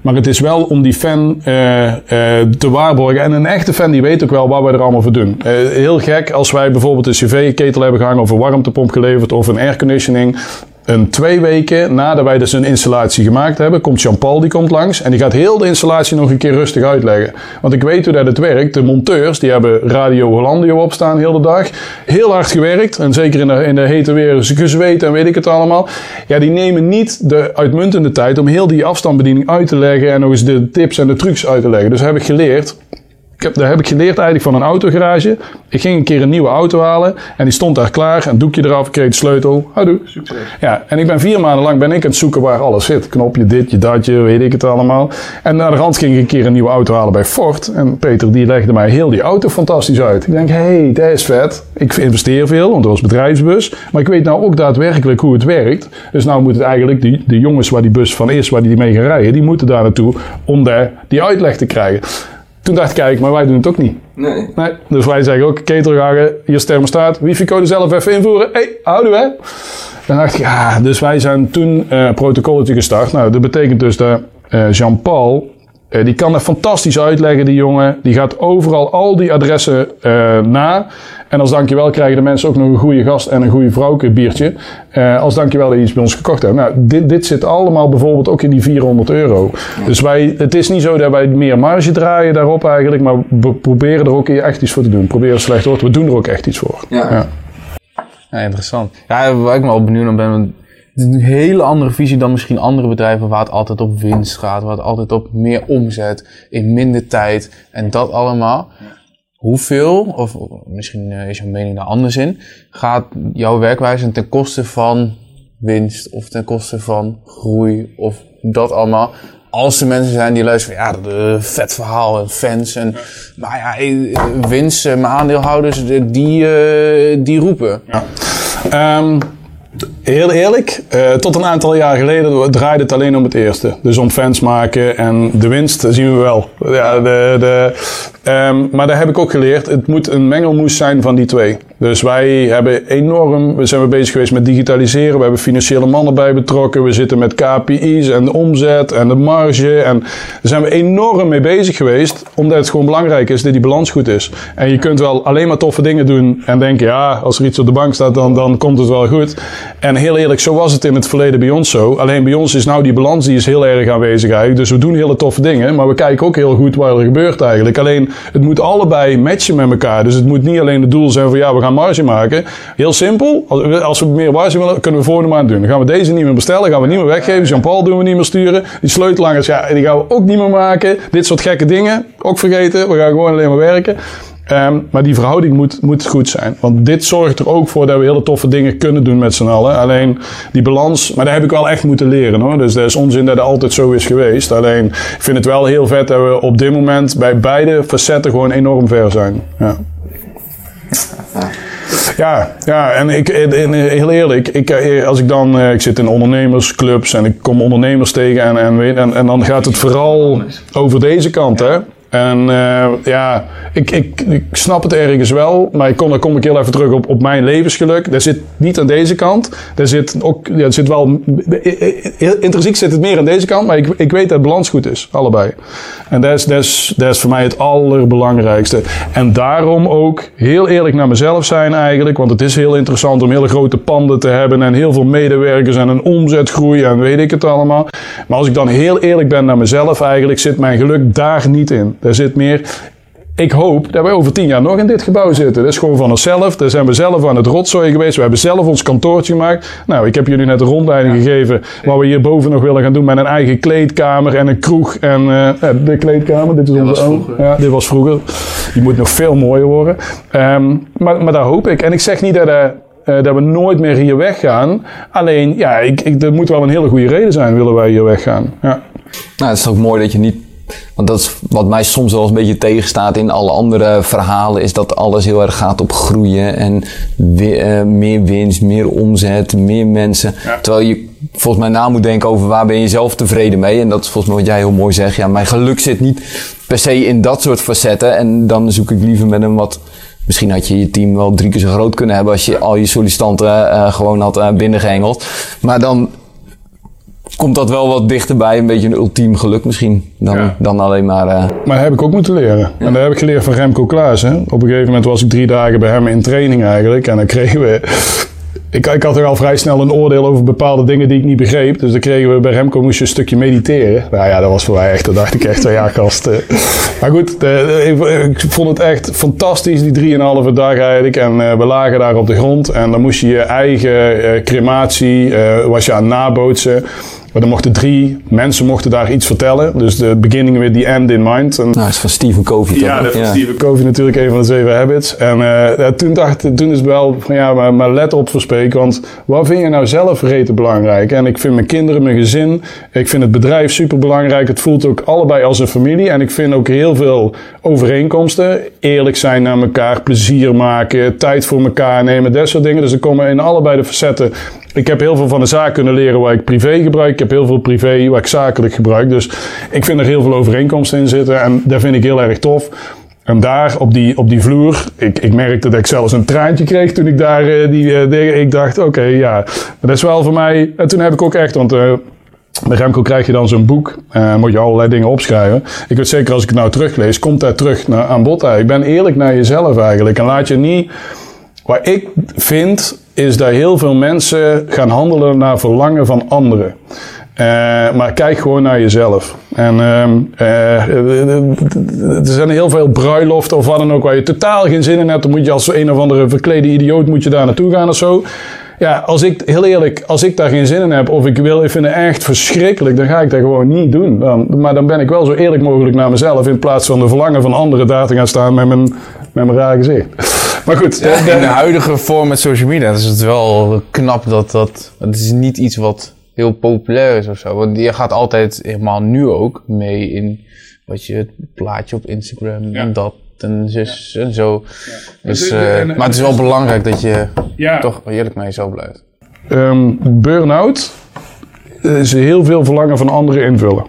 Maar het is wel om die fan eh, eh, te waarborgen. En een echte fan die weet ook wel wat wij er allemaal voor doen. Eh, heel gek als wij bijvoorbeeld een cv-ketel hebben gehangen of een warmtepomp geleverd of een airconditioning. Een twee weken nadat wij dus een installatie gemaakt hebben, komt Jean-Paul die komt langs en die gaat heel de installatie nog een keer rustig uitleggen. Want ik weet hoe dat het werkt. De monteurs die hebben Radio Hollandia opstaan heel de dag. Heel hard gewerkt en zeker in de, in de hete weer gezweet en weet ik het allemaal. Ja, die nemen niet de uitmuntende tijd om heel die afstandsbediening uit te leggen en nog eens de tips en de trucs uit te leggen. Dus heb ik geleerd ik heb, daar heb ik geleerd eigenlijk van een autogarage. Ik ging een keer een nieuwe auto halen en die stond daar klaar. Een doekje eraf, ik kreeg de sleutel. Houdoe. Succes. Ja, en ik ben vier maanden lang ben ik aan het zoeken waar alles zit. Knopje ditje, datje, weet ik het allemaal. En naar de rand ging ik een keer een nieuwe auto halen bij Ford. En Peter die legde mij heel die auto fantastisch uit. Ik denk, hé, hey, dat is vet. Ik investeer veel, want dat was bedrijfsbus. Maar ik weet nou ook daadwerkelijk hoe het werkt. Dus nou moet het eigenlijk, die, de jongens waar die bus van is, waar die mee gaan rijden, die moeten daar naartoe om daar die uitleg te krijgen. Toen dacht ik, kijk, maar wij doen het ook niet. Nee. Nee, dus wij zeggen ook, ketelgagen, hier is thermostaat, wifi-code zelf even invoeren. Hé, hey, houden we. Dan dacht ik, ja, dus wij zijn toen uh, protocolletje gestart. Nou, dat betekent dus dat uh, Jean-Paul, uh, die kan dat fantastisch uitleggen, die jongen. Die gaat overal al die adressen na. En als dankjewel krijgen de mensen ook nog een goede gast en een goede vrouwke biertje. Uh, als dankjewel dat je iets bij ons gekocht hebt. Nou, dit, dit zit allemaal bijvoorbeeld ook in die 400 euro. Dus wij, het is niet zo dat wij meer marge draaien daarop eigenlijk. Maar we proberen er ook echt iets voor te doen. Proberen slecht woord. We doen er ook echt iets voor. Ja. ja. ja interessant. Ja, waar ik me wel benieuwd naar ben. Een hele andere visie dan misschien andere bedrijven waar het altijd op winst gaat. Waar het altijd op meer omzet in minder tijd en dat allemaal. Hoeveel, of misschien uh, is jouw mening daar anders in, gaat jouw werkwijze ten koste van winst of ten koste van groei of dat allemaal? Als er mensen zijn die luisteren ja, dat is vet verhaal en fans en maar ja, eh, winst, mijn aandeelhouders, die, die roepen. Ja. Um, Heel eerlijk, uh, tot een aantal jaar geleden draaide het alleen om het eerste. Dus om fans maken en de winst zien we wel. Ja, de, de, um, maar daar heb ik ook geleerd. Het moet een mengelmoes zijn van die twee. Dus wij hebben enorm, we zijn bezig geweest met digitaliseren. We hebben financiële mannen bij betrokken. We zitten met KPI's en de omzet en de marge. En daar zijn we enorm mee bezig geweest. Omdat het gewoon belangrijk is dat die balans goed is. En je kunt wel alleen maar toffe dingen doen en denken, ja, als er iets op de bank staat, dan, dan komt het wel goed. En heel eerlijk, zo was het in het verleden bij ons zo. Alleen bij ons is nou die balans die is heel erg aanwezig. Dus we doen hele toffe dingen, maar we kijken ook heel goed wat er gebeurt eigenlijk. Alleen, het moet allebei matchen met elkaar. Dus het moet niet alleen het doel zijn van ja, we gaan marge maken. Heel simpel. Als we, als we meer marge willen, kunnen we volgende maand doen. Dan gaan we deze niet meer bestellen, gaan we niet meer weggeven. Jean-Paul doen we niet meer sturen. Die sleutelangers, ja, die gaan we ook niet meer maken. Dit soort gekke dingen, ook vergeten. We gaan gewoon alleen maar werken. Um, maar die verhouding moet, moet goed zijn. Want dit zorgt er ook voor dat we hele toffe dingen kunnen doen met z'n allen. Alleen die balans, maar daar heb ik wel echt moeten leren hoor. Dus dat is onzin dat het altijd zo is geweest. Alleen ik vind het wel heel vet dat we op dit moment bij beide facetten gewoon enorm ver zijn. Ja. Ja, ja en, ik, heel eerlijk, ik, als ik dan, ik zit in ondernemersclubs en ik kom ondernemers tegen en, en, en, en dan gaat het vooral over deze kant, hè. En uh, ja, ik, ik, ik snap het ergens wel, maar ik kom, dan kom ik heel even terug op, op mijn levensgeluk. Dat zit niet aan deze kant. Daar zit ook, ja, er zit wel, intrinsiek zit het meer aan deze kant, maar ik, ik weet dat het balans goed is, allebei. En dat is, dat, is, dat is voor mij het allerbelangrijkste. En daarom ook heel eerlijk naar mezelf zijn eigenlijk, want het is heel interessant om hele grote panden te hebben en heel veel medewerkers en een omzetgroei en weet ik het allemaal. Maar als ik dan heel eerlijk ben naar mezelf eigenlijk, zit mijn geluk daar niet in. Daar zit meer. Ik hoop dat wij over tien jaar nog in dit gebouw zitten. Dat is gewoon van onszelf. Daar zijn we zelf aan het rotzooien geweest. We hebben zelf ons kantoortje gemaakt. Nou, ik heb jullie net een rondleiding gegeven. Wat we hierboven nog willen gaan doen met een eigen kleedkamer en een kroeg. En uh, de kleedkamer, dit is onze oom. Ja, dit was vroeger. Die moet nog veel mooier worden. Um, maar, maar daar hoop ik. En ik zeg niet dat. Uh, uh, dat we nooit meer hier weggaan. Alleen, ja, ik, ik, er moet wel een hele goede reden zijn, willen wij hier weggaan. Ja. Nou, het is ook mooi dat je niet want dat is wat mij soms wel een beetje tegenstaat in alle andere verhalen, is dat alles heel erg gaat op groeien en uh, meer winst, meer omzet, meer mensen. Terwijl je volgens mij na moet denken over waar ben je zelf tevreden mee. En dat is volgens mij wat jij heel mooi zegt. Ja, mijn geluk zit niet per se in dat soort facetten. En dan zoek ik liever met een wat Misschien had je je team wel drie keer zo groot kunnen hebben als je al je sollicitanten uh, gewoon had uh, binnengehengeld. Maar dan komt dat wel wat dichterbij, een beetje een ultiem geluk misschien, dan, Ja. dan alleen maar... eh, Maar dat heb ik ook moeten leren. En dat heb ik geleerd van Remco Klaassen. Op een gegeven moment was ik drie dagen bij hem in training eigenlijk. En dan kregen we... Ik, ik had er al vrij snel een oordeel over bepaalde dingen die ik niet begreep. Dus dan kregen we bij Remco moest je een stukje mediteren. Nou ja, dat was voor mij echt, dat dacht ik echt, ja gast. eh. Maar goed, de- ik, ik vond het echt fantastisch, die drieënhalve dag eigenlijk. En eh, we lagen daar op de grond. En dan moest je je eigen eh, crematie, eh, was je aan het nabootsen. Maar er mochten drie mensen mochten daar iets vertellen. Dus de beginning with the end in mind. En nou, dat is van Stephen Covey toch? ja, dat is Stephen Covey natuurlijk een van de zeven habits. En eh, ja, toen dacht toen is het wel van ja, maar, maar let op verspreek. Want wat vind je nou zelf rete belangrijk? En ik vind mijn kinderen, mijn gezin, ik vind het bedrijf super belangrijk. Het voelt ook allebei als een familie. En ik vind ook heel veel overeenkomsten. Eerlijk zijn naar elkaar, plezier maken, tijd voor elkaar nemen, dat soort dingen. Dus er komen in allebei de facetten ik heb heel veel van de zaak kunnen leren waar ik privé gebruik. Ik heb heel veel privé waar ik zakelijk gebruik. Dus ik vind er heel veel overeenkomsten in zitten. En dat vind ik heel erg tof. En daar op die, op die vloer, ik, ik merkte dat ik zelfs een traantje kreeg toen ik daar eh, die eh, dingen. Ik dacht, oké, ja, dat is wel voor mij. En toen heb ik ook echt, want. eh bij Remco krijg je dan zo'n boek. eh moet je allerlei dingen opschrijven. Ik weet zeker als ik het nou teruglees, komt dat terug naar, aan bod. Ik ben eerlijk naar jezelf eigenlijk. En laat je niet. Wat ik vind, is dat heel veel mensen gaan handelen naar verlangen van anderen. Eh, maar kijk gewoon naar jezelf. En ehm, eh, er zijn heel veel bruiloften of wat dan ook waar je totaal geen zin in hebt. Dan moet je als een of andere verklede idioot moet je daar naartoe gaan of zo. Ja, als ik, heel eerlijk, als ik daar geen zin in heb of ik wil, ik vind het echt verschrikkelijk, dan ga ik dat gewoon niet doen. Maar dan ben ik wel zo eerlijk mogelijk naar mezelf in plaats van de verlangen van anderen daar te gaan staan met mijn, met mijn raar gezicht. Maar goed, Ja, de- de- in de huidige vorm met social media is het wel knap dat dat... Het is niet iets wat heel populair is of zo. Want je gaat altijd, helemaal nu ook, mee in wat je het plaatje op Instagram en dat en zus en zo. Dus, Dus, eh, en- maar het is wel belangrijk dat je Ja. toch eerlijk naar jezelf blijft. Ehm burn-out is heel veel verlangen van anderen invullen.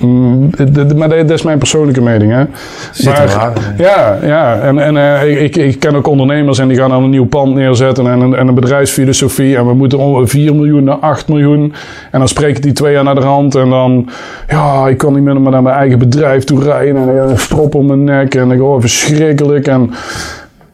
Mm, maar dat, is mijn persoonlijke mening. Hè. Zit ja, ja, en, en eh, ik, ik ken ook ondernemers en die gaan dan een nieuw pand neerzetten en een, en een bedrijfsfilosofie. En we moeten om 4 miljoen naar 8 miljoen. En dan spreek ik die twee jaar naar de hand. En dan, ja, ik kan niet meer naar mijn eigen bedrijf toe rijden. En een strop om mijn nek. En ik hoor verschrikkelijk. En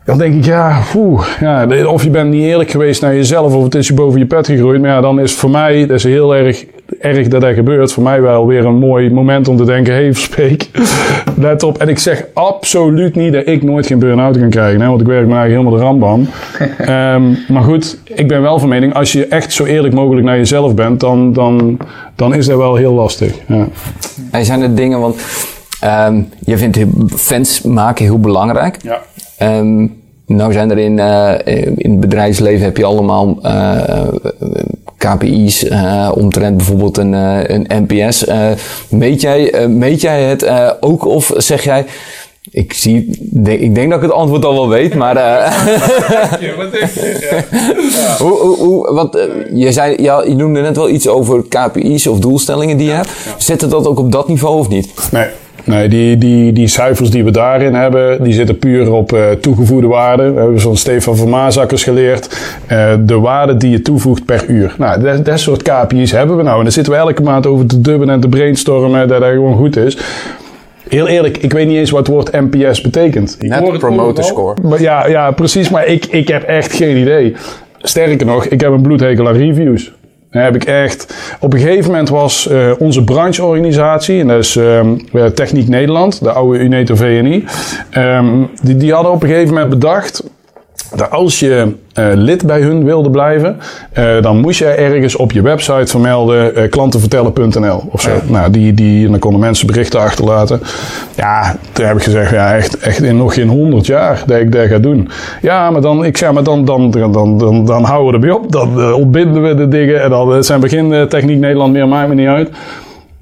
dan denk ik, ja, oeh, ja, of je bent niet eerlijk geweest naar jezelf, of het is je boven je pet gegroeid. Maar ja, dan is voor mij, dat is heel erg, erg dat dat gebeurt. Voor mij wel weer een mooi moment om te denken, hé, hey, Verspeek, (laughs) let op. En ik zeg absoluut niet dat ik nooit geen burn-out kan krijgen, hè, want ik werk me eigenlijk helemaal de rambam. (laughs) Ehm, maar goed, ik ben wel van mening, als je echt zo eerlijk mogelijk naar jezelf bent, dan, dan, dan is dat wel heel lastig. Ja. Er zijn er dingen, want ehm, je vindt fans maken heel belangrijk. Ja. Ehm, nou zijn er in, eh, in het bedrijfsleven heb je allemaal eh, KPI's eh, omtrent bijvoorbeeld een, eh, een NPS. Eh, meet, jij, eh, meet jij het eh, ook of zeg jij... Ik, zie, denk, ik denk dat ik het antwoord al wel weet, maar... eh, (laughs) hoe, hoe, hoe, want eh, je, zei, ja, je noemde net wel iets over KPI's of doelstellingen die je hebt. Zet het dat ook op dat niveau of niet? Nee. Nee, die, die, die cijfers die we daarin hebben, die zitten puur op eh, toegevoegde waarde. We hebben van Stefan van Maasakkers geleerd. eh, de waarde die je toevoegt per uur. Nou, dat, dat soort KPI's hebben we nou. En daar zitten we elke maand over te dubben en te brainstormen dat dat gewoon goed is. Heel eerlijk, ik weet niet eens wat het woord NPS betekent. Ik Net promoter score. Maar ja, ja, precies. Maar ik, ik heb echt geen idee. Sterker nog, ik heb een bloedhekel aan reviews. Heb ik echt. Op een gegeven moment was eh, onze brancheorganisatie, en dat is eh, Techniek Nederland, de oude Uneto VNI. ehm, die, die hadden op een gegeven moment bedacht dat als je eh, lid bij hun wilde blijven, eh, dan moest je ergens op je website vermelden eh, klantenvertellen.nl of zo. Nou, die, die, en dan konden mensen berichten achterlaten. Ja, toen heb ik gezegd, ja, echt, echt in nog geen honderd jaar dat ik dat ga doen. Ja, maar dan, ik zeg, maar dan, dan, dan, dan, dan, houden we ermee op. Dan ontbinden we de dingen en dan zijn begin Techniek Nederland meer, maakt me niet uit.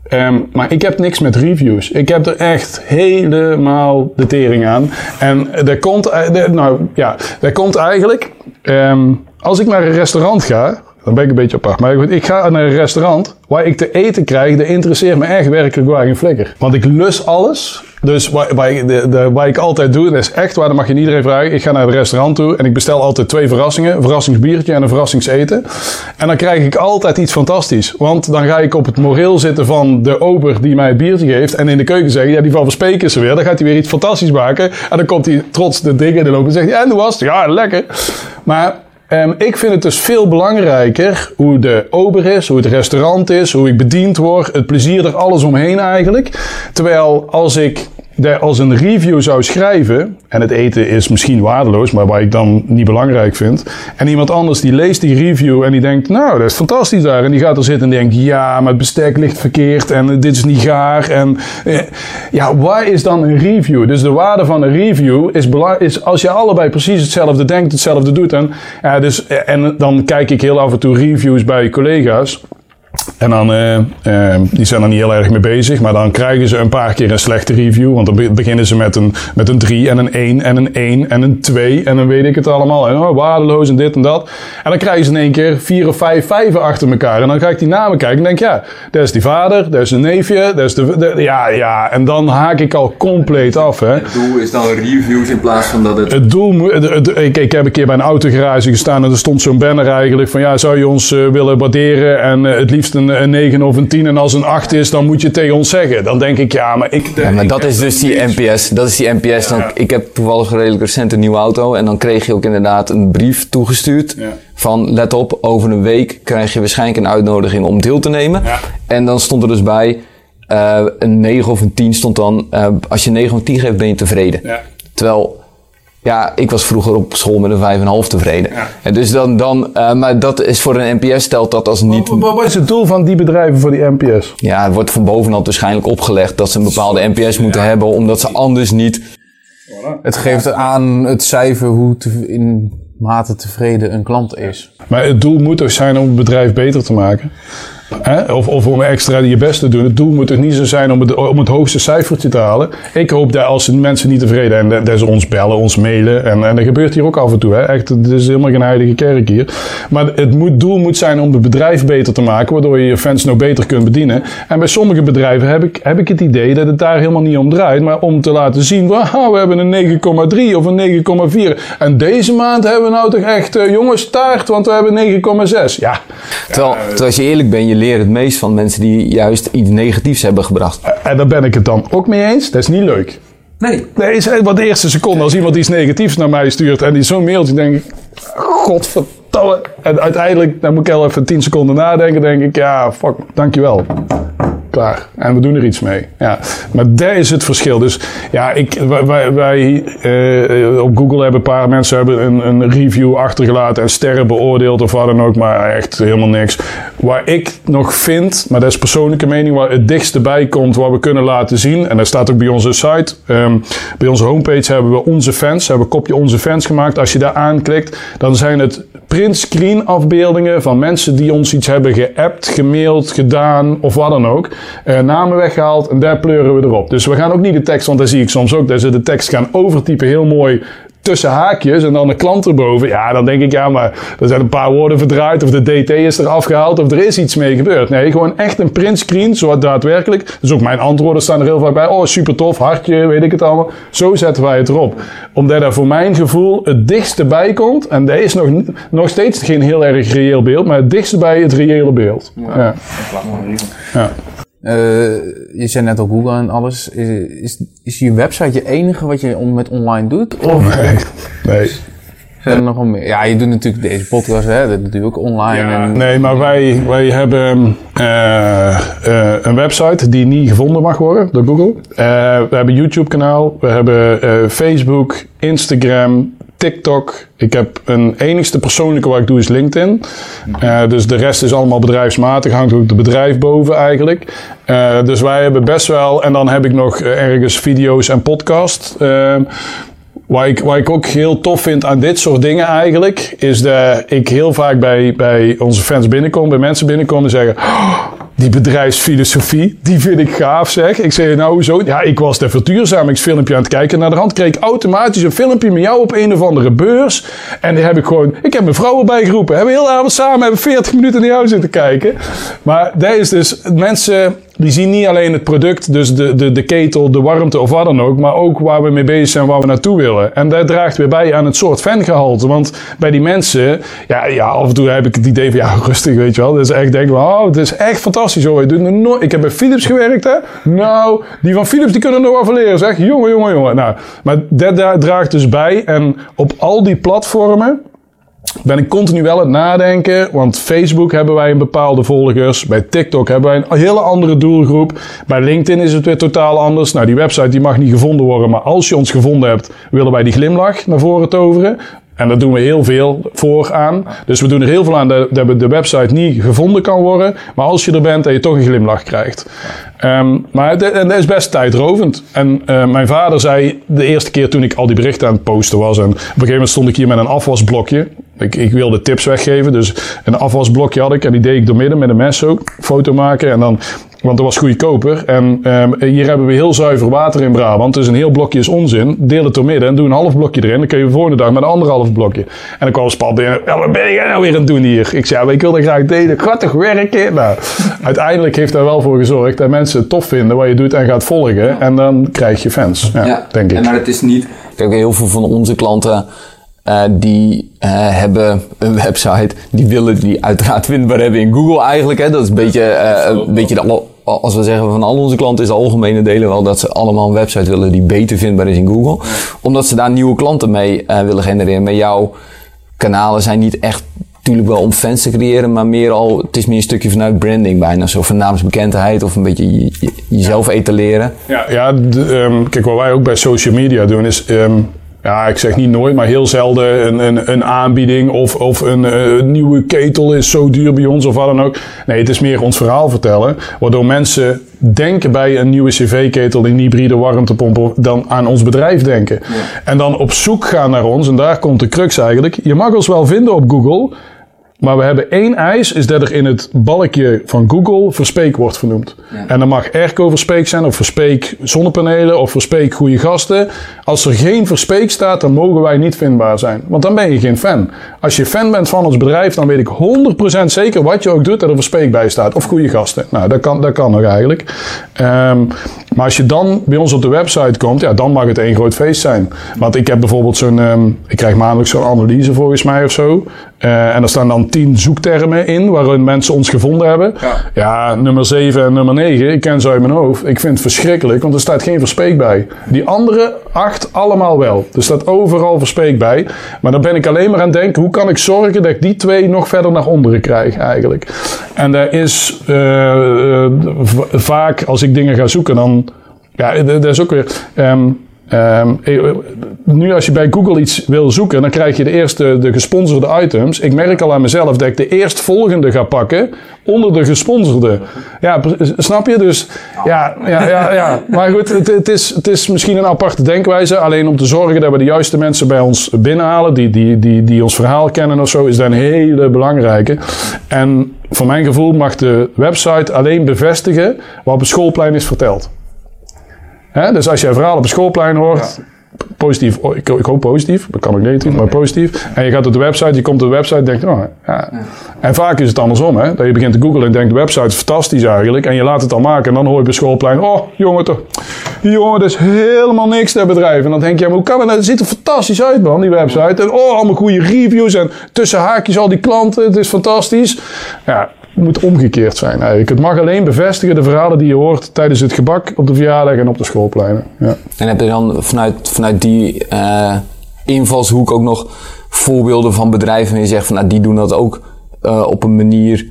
Ehm, maar ik heb niks met reviews. Ik heb er echt helemaal de tering aan. En dat komt, eh, nou ja, dat komt eigenlijk. ehm, als ik naar een restaurant ga, Dan ben ik een beetje apart. Maar goed, ik ga naar een restaurant waar ik te eten krijg. Dat interesseert me echt werkelijk waar geen flikker. Want ik lus alles. Dus waar, ik, altijd doe, dat is echt waar, dan mag je iedereen vragen. Ik ga naar het restaurant toe en ik bestel altijd twee verrassingen. Een verrassingsbiertje en een verrassingseten. En dan krijg ik altijd iets fantastisch. Want dan ga ik op het moreel zitten van de ober die mij het biertje geeft. En in de keuken zeggen, ja die van Verspeek is er weer. Dan gaat hij weer iets fantastisch maken. En dan komt hij trots de dingen loop en zegt, ja en hoe was het? Ja, lekker. Maar Um, ik vind het dus veel belangrijker hoe de ober is, hoe het restaurant is, hoe ik bediend word, het plezier er alles omheen eigenlijk. Terwijl als ik als een review zou schrijven, en het eten is misschien waardeloos, maar waar ik dan niet belangrijk vind, en iemand anders die leest die review en die denkt, nou, dat is fantastisch daar, en die gaat er zitten en denkt, ja, maar het bestek ligt verkeerd en dit is niet gaar, en eh, ja, waar is dan een review? Dus de waarde van een review is, is als je allebei precies hetzelfde denkt, hetzelfde doet, en, ja, dus, en dan kijk ik heel af en toe reviews bij collega's. En dan, uh, uh, die zijn er niet heel erg mee bezig, maar dan krijgen ze een paar keer een slechte review. Want dan beginnen ze met een, met een 3 en een 1 en een 1 en een 2 en dan weet ik het allemaal. En oh, waardeloos en dit en dat. En dan krijgen ze in één keer 4 of 5 vijven achter elkaar. En dan ga ik die namen kijken en denk ja, dat is die vader, dat is een neefje, dat is de, de, ja, ja. En dan haak ik al compleet af. Hè. Het doel is dan reviews in plaats van dat het... Het doel, ik, ik heb een keer bij een autogarage gestaan en er stond zo'n banner eigenlijk van ja, zou je ons uh, willen waarderen en het liefst een een 9 of een 10 en als een 8 is, dan moet je tegen ons zeggen. Dan denk ik, ja, maar ik... Ja, maar dat is dus die NPS. Dat is die NPS. Dan, ik heb toevallig redelijk recent een nieuwe auto en dan kreeg je ook inderdaad een brief toegestuurd. Ja. Van, let op, over een week krijg je waarschijnlijk een uitnodiging om deel te nemen. En dan stond er dus bij, uh, een 9 of een 10 stond dan, uh, als je 9 of 10 geeft, ben je tevreden. Terwijl ja, ik was vroeger op school met een 5,5 tevreden. Ja. En dus dan, dan uh, maar dat is voor een NPS stelt dat als niet. Wat, wat is het doel van die bedrijven voor die NPS? Ja, het wordt van bovenaf waarschijnlijk opgelegd dat ze een bepaalde NPS moeten hebben, omdat ze anders niet. Het geeft aan het cijfer hoe te, in mate tevreden een klant is. Maar het doel moet toch zijn om het bedrijf beter te maken? Of, of om extra je best te doen. Het doel moet toch niet zo zijn om het, het hoogste cijfertje te halen. Ik hoop dat als mensen niet tevreden zijn, dat ze ons bellen, ons mailen. En, en dat gebeurt hier ook af en toe. Hè. Echt, het is helemaal geen heilige kerk hier. Maar het doel moet zijn om het bedrijf beter te maken, waardoor je je fans nog beter kunt bedienen. En bij sommige bedrijven heb ik, heb ik het idee dat het daar helemaal niet om draait. Maar om te laten zien, wow, we hebben een 9,3 of een 9,4. En deze maand hebben we nou toch echt, uh, jongens, taart, want we hebben 9,6. Ja. Terwijl als je eerlijk bent, je leer het meest van mensen die juist iets negatiefs hebben gebracht. En daar ben ik het dan ook mee eens. Dat is niet leuk. Nee. Nee, is wat de eerste seconde als iemand iets negatiefs naar mij stuurt en die zo'n mailtje, denk ik, godverdomme. En uiteindelijk, dan moet ik wel even 10 seconden nadenken, denk ik, ja, fuck, dankjewel klaar. En we doen er iets mee. Ja. Maar daar is het verschil. Dus ja, ik, wij, wij uh, op Google hebben een paar mensen hebben een, een, review achtergelaten en sterren beoordeeld of wat dan ook. Maar echt helemaal niks. Waar ik nog vind, maar dat is persoonlijke mening, waar het dichtste bij komt wat we kunnen laten zien. En dat staat ook bij onze site. Um, bij onze homepage hebben we onze fans. Hebben we kopje onze fans gemaakt. Als je daar aanklikt, dan zijn het print screen afbeeldingen van mensen die ons iets hebben geappt, gemaild, gedaan of wat dan ook. Uh, namen weggehaald en daar pleuren we erop. Dus we gaan ook niet de tekst, want daar zie ik soms ook, dat ze de tekst gaan overtypen heel mooi tussen haakjes en dan een klant erboven. Ja, dan denk ik, ja, maar er zijn een paar woorden verdraaid of de DT is er afgehaald of er is iets mee gebeurd. Nee, gewoon echt een printscreen, zo daadwerkelijk. Dus ook mijn antwoorden staan er heel vaak bij. Oh, super tof, hartje, weet ik het allemaal. Zo zetten wij het erop. Omdat er voor mijn gevoel het dichtste bij komt. En dat is nog, nog steeds geen heel erg reëel beeld, maar het dichtste bij het reële beeld. Ja. ja. ja. Uh, je zei net al Google en alles. Is, is, is je website je enige wat je met online doet? Of? Nee. nee. Zijn er nog wel meer? Ja, je doet natuurlijk deze podcast, hè? dat doe je ook online. Ja, en... Nee, maar wij, wij hebben uh, uh, een website die niet gevonden mag worden door Google. we hebben een YouTube kanaal, we hebben Facebook, Instagram, TikTok. Ik heb een enigste persoonlijke wat ik doe is LinkedIn. Uh, dus de rest is allemaal bedrijfsmatig. Hangt ook de bedrijf boven eigenlijk. Uh, dus wij hebben best wel. En dan heb ik nog ergens video's en podcast. Uh, Waar ik, waar ik ook heel tof vind aan dit soort dingen eigenlijk, is dat ik heel vaak bij, bij onze fans binnenkom, bij mensen binnenkom en zeggen: oh, die bedrijfsfilosofie, die vind ik gaaf zeg. Ik zei nou zo, ja ik was de verduurzamingsfilmpje aan het kijken. Naar de hand kreeg ik automatisch een filmpje met jou op een of andere beurs. En die heb ik gewoon, ik heb mijn vrouw erbij geroepen. Hebben heel de avond samen, hebben 40 minuten naar jou zitten kijken. Maar dat is dus, mensen die zien niet alleen het product, dus de, de, de ketel, de warmte of wat dan ook, maar ook waar we mee bezig zijn, waar we naartoe willen. En dat draagt weer bij aan het soort fangehalte. Want bij die mensen, ja, ja, af en toe heb ik het idee van, ja, (laughs) rustig, weet je wel. Dus echt denk oh, het is echt fantastisch hoor. Je nooit, ik heb bij Philips gewerkt, hè. Nou, die van Philips, die kunnen nog wel van leren, zeg. Jongen, jongen, jongen. Nou, maar dat draagt dus bij. En op al die platformen, ben ik continu wel aan het nadenken. Want Facebook hebben wij een bepaalde volgers. Bij TikTok hebben wij een hele andere doelgroep. Bij LinkedIn is het weer totaal anders. Nou, die website die mag niet gevonden worden. Maar als je ons gevonden hebt, willen wij die glimlach naar voren toveren. En daar doen we heel veel voor aan. Dus we doen er heel veel aan dat de website niet gevonden kan worden. Maar als je er bent, dat je toch een glimlach krijgt. Um, maar dat is best tijdrovend. En uh, mijn vader zei de eerste keer toen ik al die berichten aan het posten was. En op een gegeven moment stond ik hier met een afwasblokje. Ik, ik wilde tips weggeven. Dus een afwasblokje had ik. En die deed ik door midden met een mes ook. Foto maken. En dan want dat was goedkoper. En um, hier hebben we heel zuiver water in Brabant. Dus een heel blokje is onzin. Deel het door midden en doe een half blokje erin. Dan kun je de volgende dag met een anderhalf blokje. En dan kwam Spat binnen. Ja, wat ben jij nou weer aan het doen hier? Ik zei, ja, ik wil dat graag delen. Toch werken? Nou, (laughs) uiteindelijk heeft daar wel voor gezorgd dat mensen het tof vinden wat je doet en gaat volgen. En dan krijg je fans. Ja, ja. denk ik. Maar het is niet... Kijk, heel veel van onze klanten uh, die uh, hebben een website, die willen die uiteraard vindbaar hebben in Google eigenlijk. Hè. Dat is een beetje, uh, een beetje de, als we zeggen van al onze klanten is de algemene delen wel dat ze allemaal een website willen die beter vindbaar is in Google. Omdat ze daar nieuwe klanten mee willen genereren. Maar jouw kanalen zijn niet echt natuurlijk wel om fans te creëren, maar meer al, het is meer een stukje vanuit branding bijna. Zo van naamsbekendheid of een beetje jezelf etaleren. Ja, ja um, kijk, wat wij ook bij social media doen is... Um, ja, ik zeg niet nooit, maar heel zelden een, een, een aanbieding of, of een, eh, een, nieuwe ketel is zo duur bij ons of wat dan ook. Nee, het is meer ons verhaal vertellen, waardoor mensen denken bij een nieuwe cv-ketel, een hybride warmtepomp, dan aan ons bedrijf denken. En dan op zoek gaan naar ons, en daar komt de crux eigenlijk. Je mag ons wel vinden op Google, maar we hebben één eis, is dat er in het balkje van Google verspeek wordt vernoemd. En dan mag airco verspeek zijn, of verspeek zonnepanelen, of verspeek goede gasten. Als er geen verspeek staat, dan mogen wij niet vindbaar zijn. Want dan ben je geen fan. Als je fan bent van ons bedrijf, dan weet ik 100% zeker wat je ook doet, dat er verspeek bij staat. Of goede gasten. Nou, dat kan, dat kan nog eigenlijk. Um, maar als je dan bij ons op de website komt, ja, dan mag het één groot feest zijn. Want ik heb bijvoorbeeld zo'n, um, ik krijg maandelijks zo'n analyse volgens mij of zo. Uh, en er staan dan tien zoektermen in waarin mensen ons gevonden hebben. Ja, ja nummer 7 en nummer 9, ik ken ze uit mijn hoofd. Ik vind het verschrikkelijk, want er staat geen verspreek bij. Die andere acht allemaal wel. Er staat overal verspreek bij. Maar dan ben ik alleen maar aan het denken, hoe kan ik zorgen dat ik die twee nog verder naar onderen krijg eigenlijk. En daar is uh, uh, vaak, als ik dingen ga zoeken, dan... Ja, dat is ook weer... Um, Um, nu als je bij Google iets wil zoeken, dan krijg je de eerste de gesponsorde items. Ik merk al aan mezelf dat ik de eerstvolgende ga pakken onder de gesponsorde. Ja, snap je? Dus ja, ja, ja. Maar goed, het, is, het is misschien een aparte denkwijze. Alleen om te zorgen dat we de juiste mensen bij ons binnenhalen, die, die, die, die ons verhaal kennen of zo, is dat een hele belangrijke. En voor mijn gevoel mag de website alleen bevestigen wat op schoolplein is verteld. Hè? Dus als je een verhaal op een schoolplein hoort, positief, oh, ik, ik, hoop positief, dat kan ook negatief, maar positief. En je gaat op de website, je komt op de website en denkt, oh ja. En vaak is het andersom, hè. Dat je begint te googlen en denkt, de website is fantastisch eigenlijk. En je laat het al maken en dan hoor je bij schoolplein, oh jongen toch, jongen, dat is helemaal niks dat bedrijf. En dan denk je, maar hoe kan het nou? Het ziet er fantastisch uit man, die website. En oh, allemaal goede reviews en tussen haakjes al die klanten, het is fantastisch. Ja, moet omgekeerd zijn eigenlijk. Het mag alleen bevestigen de verhalen die je hoort tijdens het gebak op de verjaardag en op de schoolpleinen. Ja. En heb je dan vanuit, vanuit die uh, invalshoek ook nog voorbeelden van bedrijven waar je zegt van nou, die doen dat ook uh, op een manier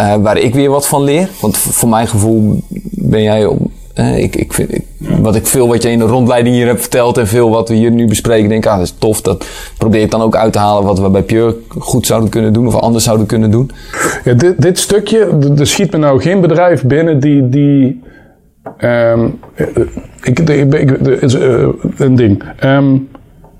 uh, waar ik weer wat van leer? Want voor mijn gevoel ben jij uh, ik, ik vind, wat ik veel wat je in de rondleiding hier hebt verteld en veel wat we hier nu bespreken, denk ik, ah, dat is tof. Dat probeer ik dan ook uit te halen wat we bij Pure goed zouden kunnen doen of anders zouden kunnen doen. Ja, dit, dit stukje, er schiet me nou geen bedrijf binnen die, die um, ik, ik, ik, is, uh, een ding. Um,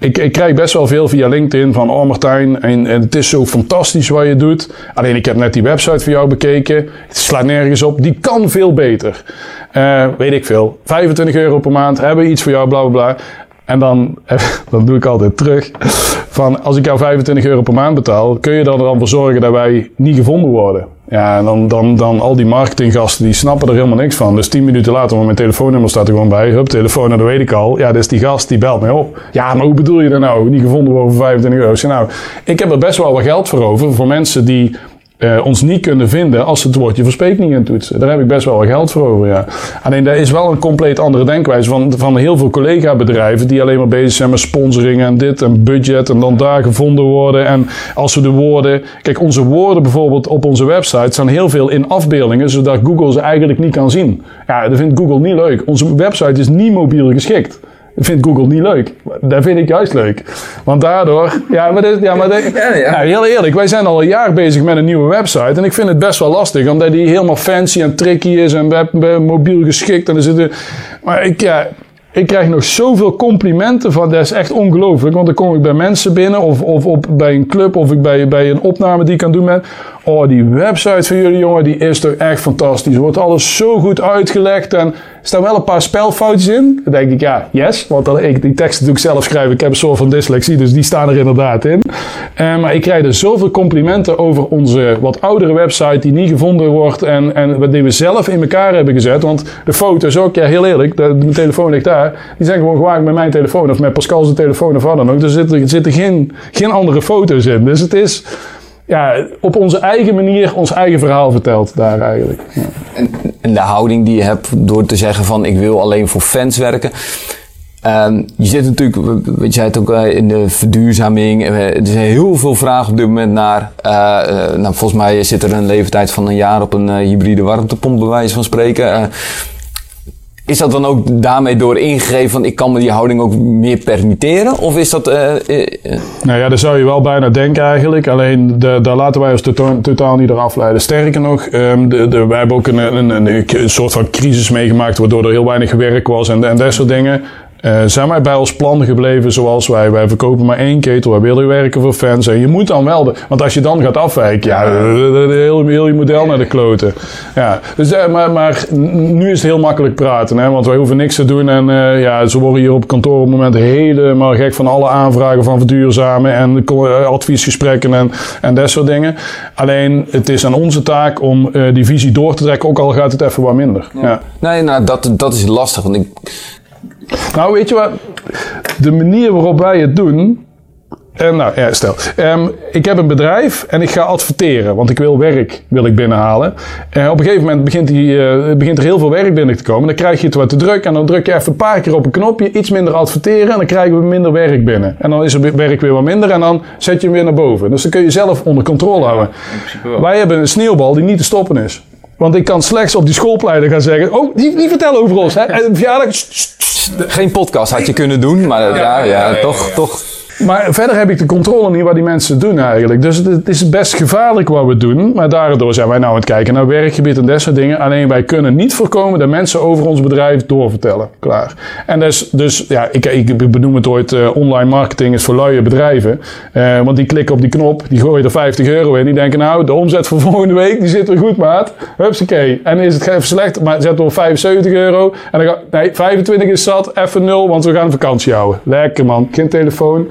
ik, ik krijg best wel veel via LinkedIn van, oh Martijn, en, en het is zo fantastisch wat je doet. Alleen ik heb net die website van jou bekeken. Het slaat nergens op. Die kan veel beter. Eh, weet ik veel. 25 euro per maand, hebben iets voor jou, bla bla bla. En dan, (laughs) dan doe ik altijd terug. Van als ik jou 25 euro per maand betaal, kun je er dan voor zorgen dat wij niet gevonden worden? Ja, en dan, dan, dan al die marketinggasten, die snappen er helemaal niks van. Dus 10 minuten later, want mijn telefoonnummer staat er gewoon bij. Hup, telefoon, dat weet ik al. Ja, dus die gast, die belt mij op. Ja, maar hoe bedoel je dat nou? Niet gevonden worden voor 25 euro. Nou, ik heb er best wel wat geld voor over. Voor mensen die uh, ons niet kunnen vinden als ze het woordje verspreking in toetsen. Daar heb ik best wel geld voor over, ja. Alleen dat is wel een compleet andere denkwijze van, van heel veel collega-bedrijven die alleen maar bezig zijn met sponsoring en dit en budget en dan daar gevonden worden. En als we de woorden, kijk, onze woorden bijvoorbeeld op onze website staan heel veel in afbeeldingen, zodat Google ze eigenlijk niet kan zien. Ja, dat vindt Google niet leuk. Onze website is niet mobiel geschikt vindt Google niet leuk. Dat vind ik juist leuk. Want daardoor, ja, maar, dit, ja, maar dit, (laughs) ja, ja. heel eerlijk, wij zijn al een jaar bezig met een nieuwe website. En ik vind het best wel lastig, omdat die helemaal fancy en tricky is en web, mobiel geschikt. En er zitten, maar ik, ja, ik krijg nog zoveel complimenten van, dat is echt ongelooflijk. Want dan kom ik bij mensen binnen of, of op, bij een club of ik bij, bij een opname die ik kan doen met. Oh, die website van jullie jongen, die is toch echt fantastisch. Er wordt alles zo goed uitgelegd en er staan wel een paar spelfoutjes in. Dan denk ik, ja, yes. Want dan, ik die teksten natuurlijk zelf schrijven. Ik heb een soort van dyslexie, dus die staan er inderdaad in. Uh, maar ik krijg er zoveel complimenten over onze wat oudere website die niet gevonden wordt. En, en die we zelf in elkaar hebben gezet. Want de foto's ook, ja, heel eerlijk, de, mijn telefoon ligt daar. Die zijn gewoon gemaakt met mijn telefoon of met Pascal's telefoon of wat dan ook. Er zitten, zitten geen, geen andere foto's in. Dus het is ja, op onze eigen manier ons eigen verhaal verteld daar eigenlijk. Ja. En, en, de houding die je hebt door te zeggen van ik wil alleen voor fans werken. Um, je zit natuurlijk, je zei het ook uh, in de verduurzaming. Uh, er zijn heel veel vragen op dit moment naar. Uh, nou, volgens mij zit er een leeftijd van een jaar op een hybride warmtepomp, bij wijze van spreken. Is dat dan ook daarmee door ingegeven van ik kan me die houding ook meer permitteren? Of is dat... Uh, nou ja, dat zou je wel bijna denken eigenlijk. Alleen de, daar laten wij ons totaal, niet eraf leiden. Sterker nog, um, de, de, wij hebben ook een, een, een, een, soort van crisis meegemaakt waardoor er heel weinig werk was en, en dat soort dingen. Uh, zijn wij bij ons plan gebleven zoals wij. Wij verkopen maar één ketel, wij willen werken voor fans. En je moet dan wel, de, want als je dan gaat afwijken, ja, heel, heel je model naar de kloten. Ja, dus, uh, maar, maar nu is het heel makkelijk praten, hè, want wij hoeven niks te doen. En uh, ja, ze worden hier op kantoor op het moment helemaal gek van alle aanvragen van verduurzamen en adviesgesprekken en, en dat soort dingen. Alleen, het is aan onze taak om die visie door te trekken, ook al gaat het even wat minder. Ja. ja. Nee, nou, dat, dat is lastig, want ik nou, weet je wat? De manier waarop wij het doen. En nou, ja, stel. Um, ik heb een bedrijf en ik ga adverteren, want ik wil werk wil ik binnenhalen. En op een gegeven moment begint, die, uh, begint er heel veel werk binnen te komen. Dan krijg je het wat te druk en dan druk je even een paar keer op een knopje, iets minder adverteren en dan krijgen we minder werk binnen. En dan is het werk weer wat minder en dan zet je hem weer naar boven. Dus dan kun je zelf onder controle houden. Wij hebben een sneeuwbal die niet te stoppen is. Want ik kan slechts op die schoolpleinen gaan zeggen: Oh, die, die vertellen over ons. Hè? En verjaardag. Geen podcast had je kunnen doen, maar ja, ja, toch, toch. Maar verder heb ik de controle niet wat die mensen doen eigenlijk. Dus het, is best gevaarlijk wat we doen. Maar daardoor zijn wij nou aan het kijken naar werkgebied en dat soort dingen. Alleen wij kunnen niet voorkomen dat mensen over ons bedrijf doorvertellen. Klaar. En dus, dus ja, ik, ik benoem het ooit uh, online marketing is voor luie bedrijven. Uh, want die klikken op die knop, die gooien er 50 euro in. Die denken nou, de omzet voor (laughs) volgende week, die zit er goed maat. Hupsakee. En is het even slecht, maar zetten we op 75 euro. En dan ga, nee, 25 is zat, even nul, want we gaan vakantie houden. Lekker man, geen telefoon.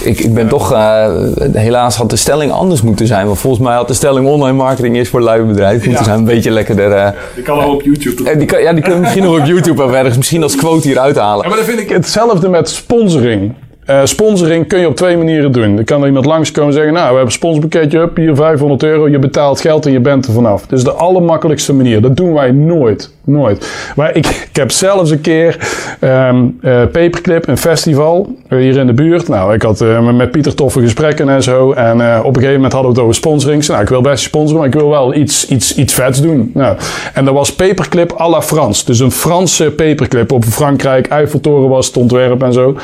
Ik, ik ben toch, uh, helaas had de stelling anders moeten zijn. Want volgens mij had de stelling online marketing is voor lui bedrijf moeten zijn. Een beetje lekkerder. Uh, die kan ook op YouTube. Die kan, ja, die kunnen misschien nog op YouTube of ergens misschien als quote hier uithalen. Ja, maar dan vind ik hetzelfde met sponsoring. Uh, sponsoring kun je op twee manieren doen. Dan kan er iemand langskomen en zeggen: Nou, we hebben een sponsorpakketje, up, hier 500 euro. Je betaalt geld en je bent er vanaf. Dus de allermakkelijkste manier. Dat doen wij nooit. Nooit. Maar ik, (laughs) ik heb zelfs een keer um, uh, Paperclip, een festival uh, hier in de buurt. Nou, ik had met Pieter toffe gesprekken en zo. En op een gegeven moment hadden we het over sponsoring. Nou, ik wil best sponsoren, maar ik wil wel iets, iets, iets vets doen. Nou, en dat was Paperclip à la Frans. Dus een Franse paperclip op Frankrijk. Eiffeltoren was het ontwerp en zo.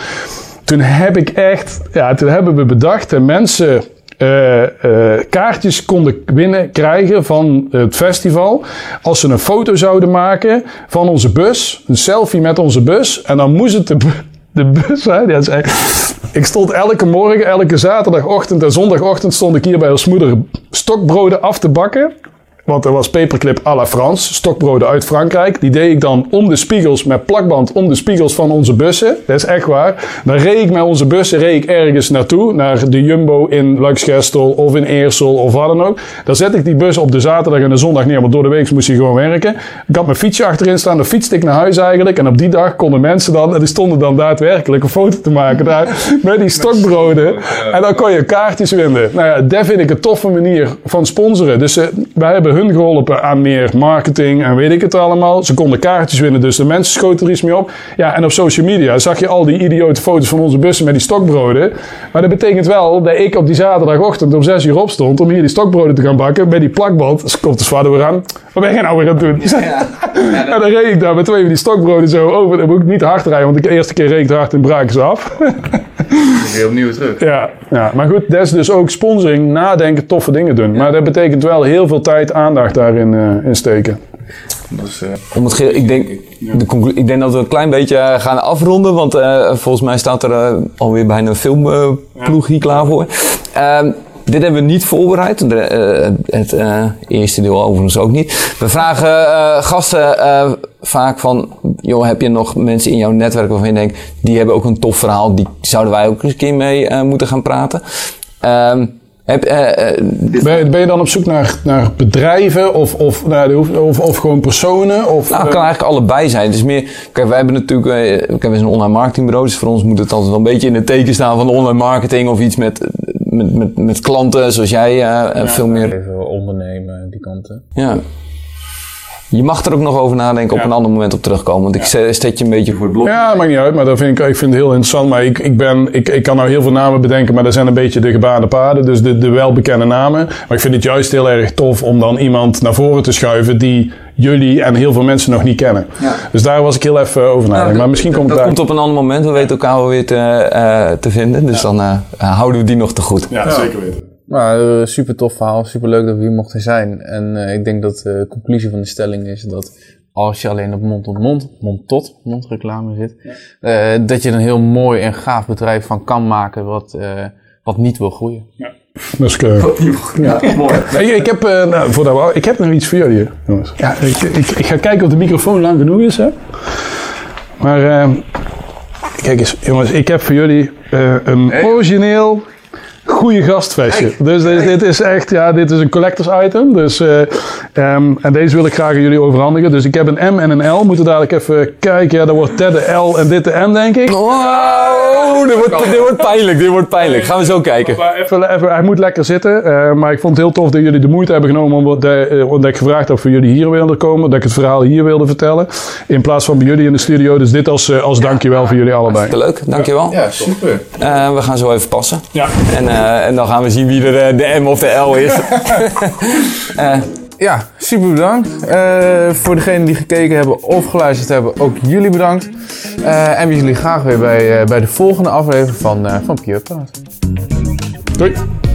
Toen heb ik echt, ja, toen hebben we bedacht dat mensen uh, uh, kaartjes konden winnen, krijgen van het festival. Als ze een foto zouden maken van onze bus, een selfie met onze bus. En dan moest het de, bus zijn. Ik stond elke morgen, elke zaterdagochtend en zondagochtend stond ik hier bij ons moeder stokbroden af te bakken. Want er was paperclip à la France, stokbroden uit Frankrijk. Die deed ik dan om de spiegels met plakband om de spiegels van onze bussen. Dat is echt waar. Dan reed ik met onze bussen reed ik ergens naartoe. Naar de Jumbo in Luxgestel of in Eersel of wat dan ook. Dan zet ik die bus op de zaterdag en de zondag neer. Want door de week moest hij gewoon werken. Ik had mijn fietsje achterin staan. Dan fietste ik naar huis eigenlijk. En op die dag konden mensen dan, en die stonden dan daadwerkelijk een foto te maken daar. (laughs) Met die stokbroden. En dan kon je kaartjes winnen. Nou ja, dat vind ik een toffe manier van sponsoren. Dus uh, wij hebben hun geholpen aan meer marketing en weet ik het allemaal. Ze konden kaartjes winnen, dus de mensen schoten er iets mee op. Ja, en op social media zag je al die idiote foto's van onze bussen met die stokbroden. Maar dat betekent wel dat ik op die zaterdagochtend om 6 uur opstond om hier die stokbroden te gaan bakken met die plakband. Dus komt de zwaarder weer aan. Wat ben je nou weer aan het doen? Ja, ja. (laughs) en dan reed ik daar met twee van die stokbroden zo over. Dan moet ik niet hard rijden, want de eerste keer reed ik hard en braken ze af. (laughs) (laughs) Weer opnieuw terug. Ja, ja, maar goed, dat is dus ook sponsoring, nadenken, toffe dingen doen. Maar dat betekent wel heel veel tijd, aandacht daarin uh, in steken. Dus, uh, Om het ik, denk, de ik denk dat we een klein beetje gaan afronden, want uh, volgens mij staat er alweer bijna een filmploeg hier klaar voor. Ehm, dit hebben we niet voorbereid. De, uh, het uh, eerste deel overigens ook niet. We vragen uh, gasten vaak van... joh, heb je nog mensen in jouw netwerk waarvan je denkt... die hebben ook een tof verhaal. Die zouden wij ook eens een keer mee moeten gaan praten. Um, heb, ben, je, ben, je, dan op zoek naar, naar bedrijven of, of, nou, of, of, gewoon personen? Of, nou, het kan eigenlijk allebei zijn. Het is meer, kijk, wij hebben natuurlijk, we hebben een online marketingbureau, dus voor ons moet het altijd wel een beetje in het teken staan van online marketing of iets met met, met, met klanten zoals jij uh, ja, veel meer... Even ondernemen, die kanten. Ja. Je mag er ook nog over nadenken op een ander moment op terugkomen. Want ik zet je een beetje voor het blok. Ja, maakt niet uit. Maar dat vind ik, ik vind het heel interessant. Maar ik, ik, ben, ik, ik kan nou heel veel namen bedenken. Maar dat zijn een beetje de gebaande paden. Dus de, de welbekende namen. Maar ik vind het juist heel erg tof om dan iemand naar voren te schuiven. Die jullie en heel veel mensen nog niet kennen. Ja. Dus daar was ik heel even over nadenken. Nou, maar misschien komt het daar... komt op een ander moment. We weten elkaar wel weer te, uh, te vinden. Dus dan uh, houden we die nog te goed. Ja, zeker weten. Nou, uh, super tof verhaal. Super leuk dat we hier mochten zijn. En ik denk dat de conclusie van de stelling is dat als je alleen op mond-tot-mond, mond-tot, mondreclame zit, ja. uh, dat je een heel mooi en gaaf bedrijf van kan maken wat, uh, wat niet wil groeien. Ja. Dat is uh, ja. (laughs) mooi. Ik, ik heb, uh, nou, voordat we, ik heb nog iets voor jullie, jongens. Ja, ik, ik, ik, ga kijken of de microfoon lang genoeg is. Hè. Maar kijk eens, jongens, ik heb voor jullie een origineel goede gastfestje. Dus dit, dit, is echt, ja, dit is een collectors item. Dus, uh, um, en deze wil ik graag aan jullie overhandigen. Dus ik heb een M en een L. Moeten dadelijk even kijken. Ja, dat wordt Ted de L en dit de M, denk ik. Wow, dit wordt, dit wordt pijnlijk, dit wordt pijnlijk. Gaan we zo kijken. Maar even, even, hij moet lekker zitten. Uh, maar ik vond het heel tof dat jullie de moeite hebben genomen omdat, uh, omdat ik gevraagd heb voor jullie hier wilden komen. Dat ik het verhaal hier wilde vertellen. In plaats van bij jullie in de studio. Dus dit als, als dankjewel voor jullie allebei. Leuk, dankjewel. Ja, super. we gaan zo even passen. Ja. En, uh, en dan gaan we zien wie er uh, de M of de L is. uh, (laughs) ja, super bedankt. Uh, voor degenen die gekeken hebben of geluisterd hebben, ook jullie bedankt. en we jullie graag weer bij, bij de volgende aflevering van, van Pure Praat. Doei!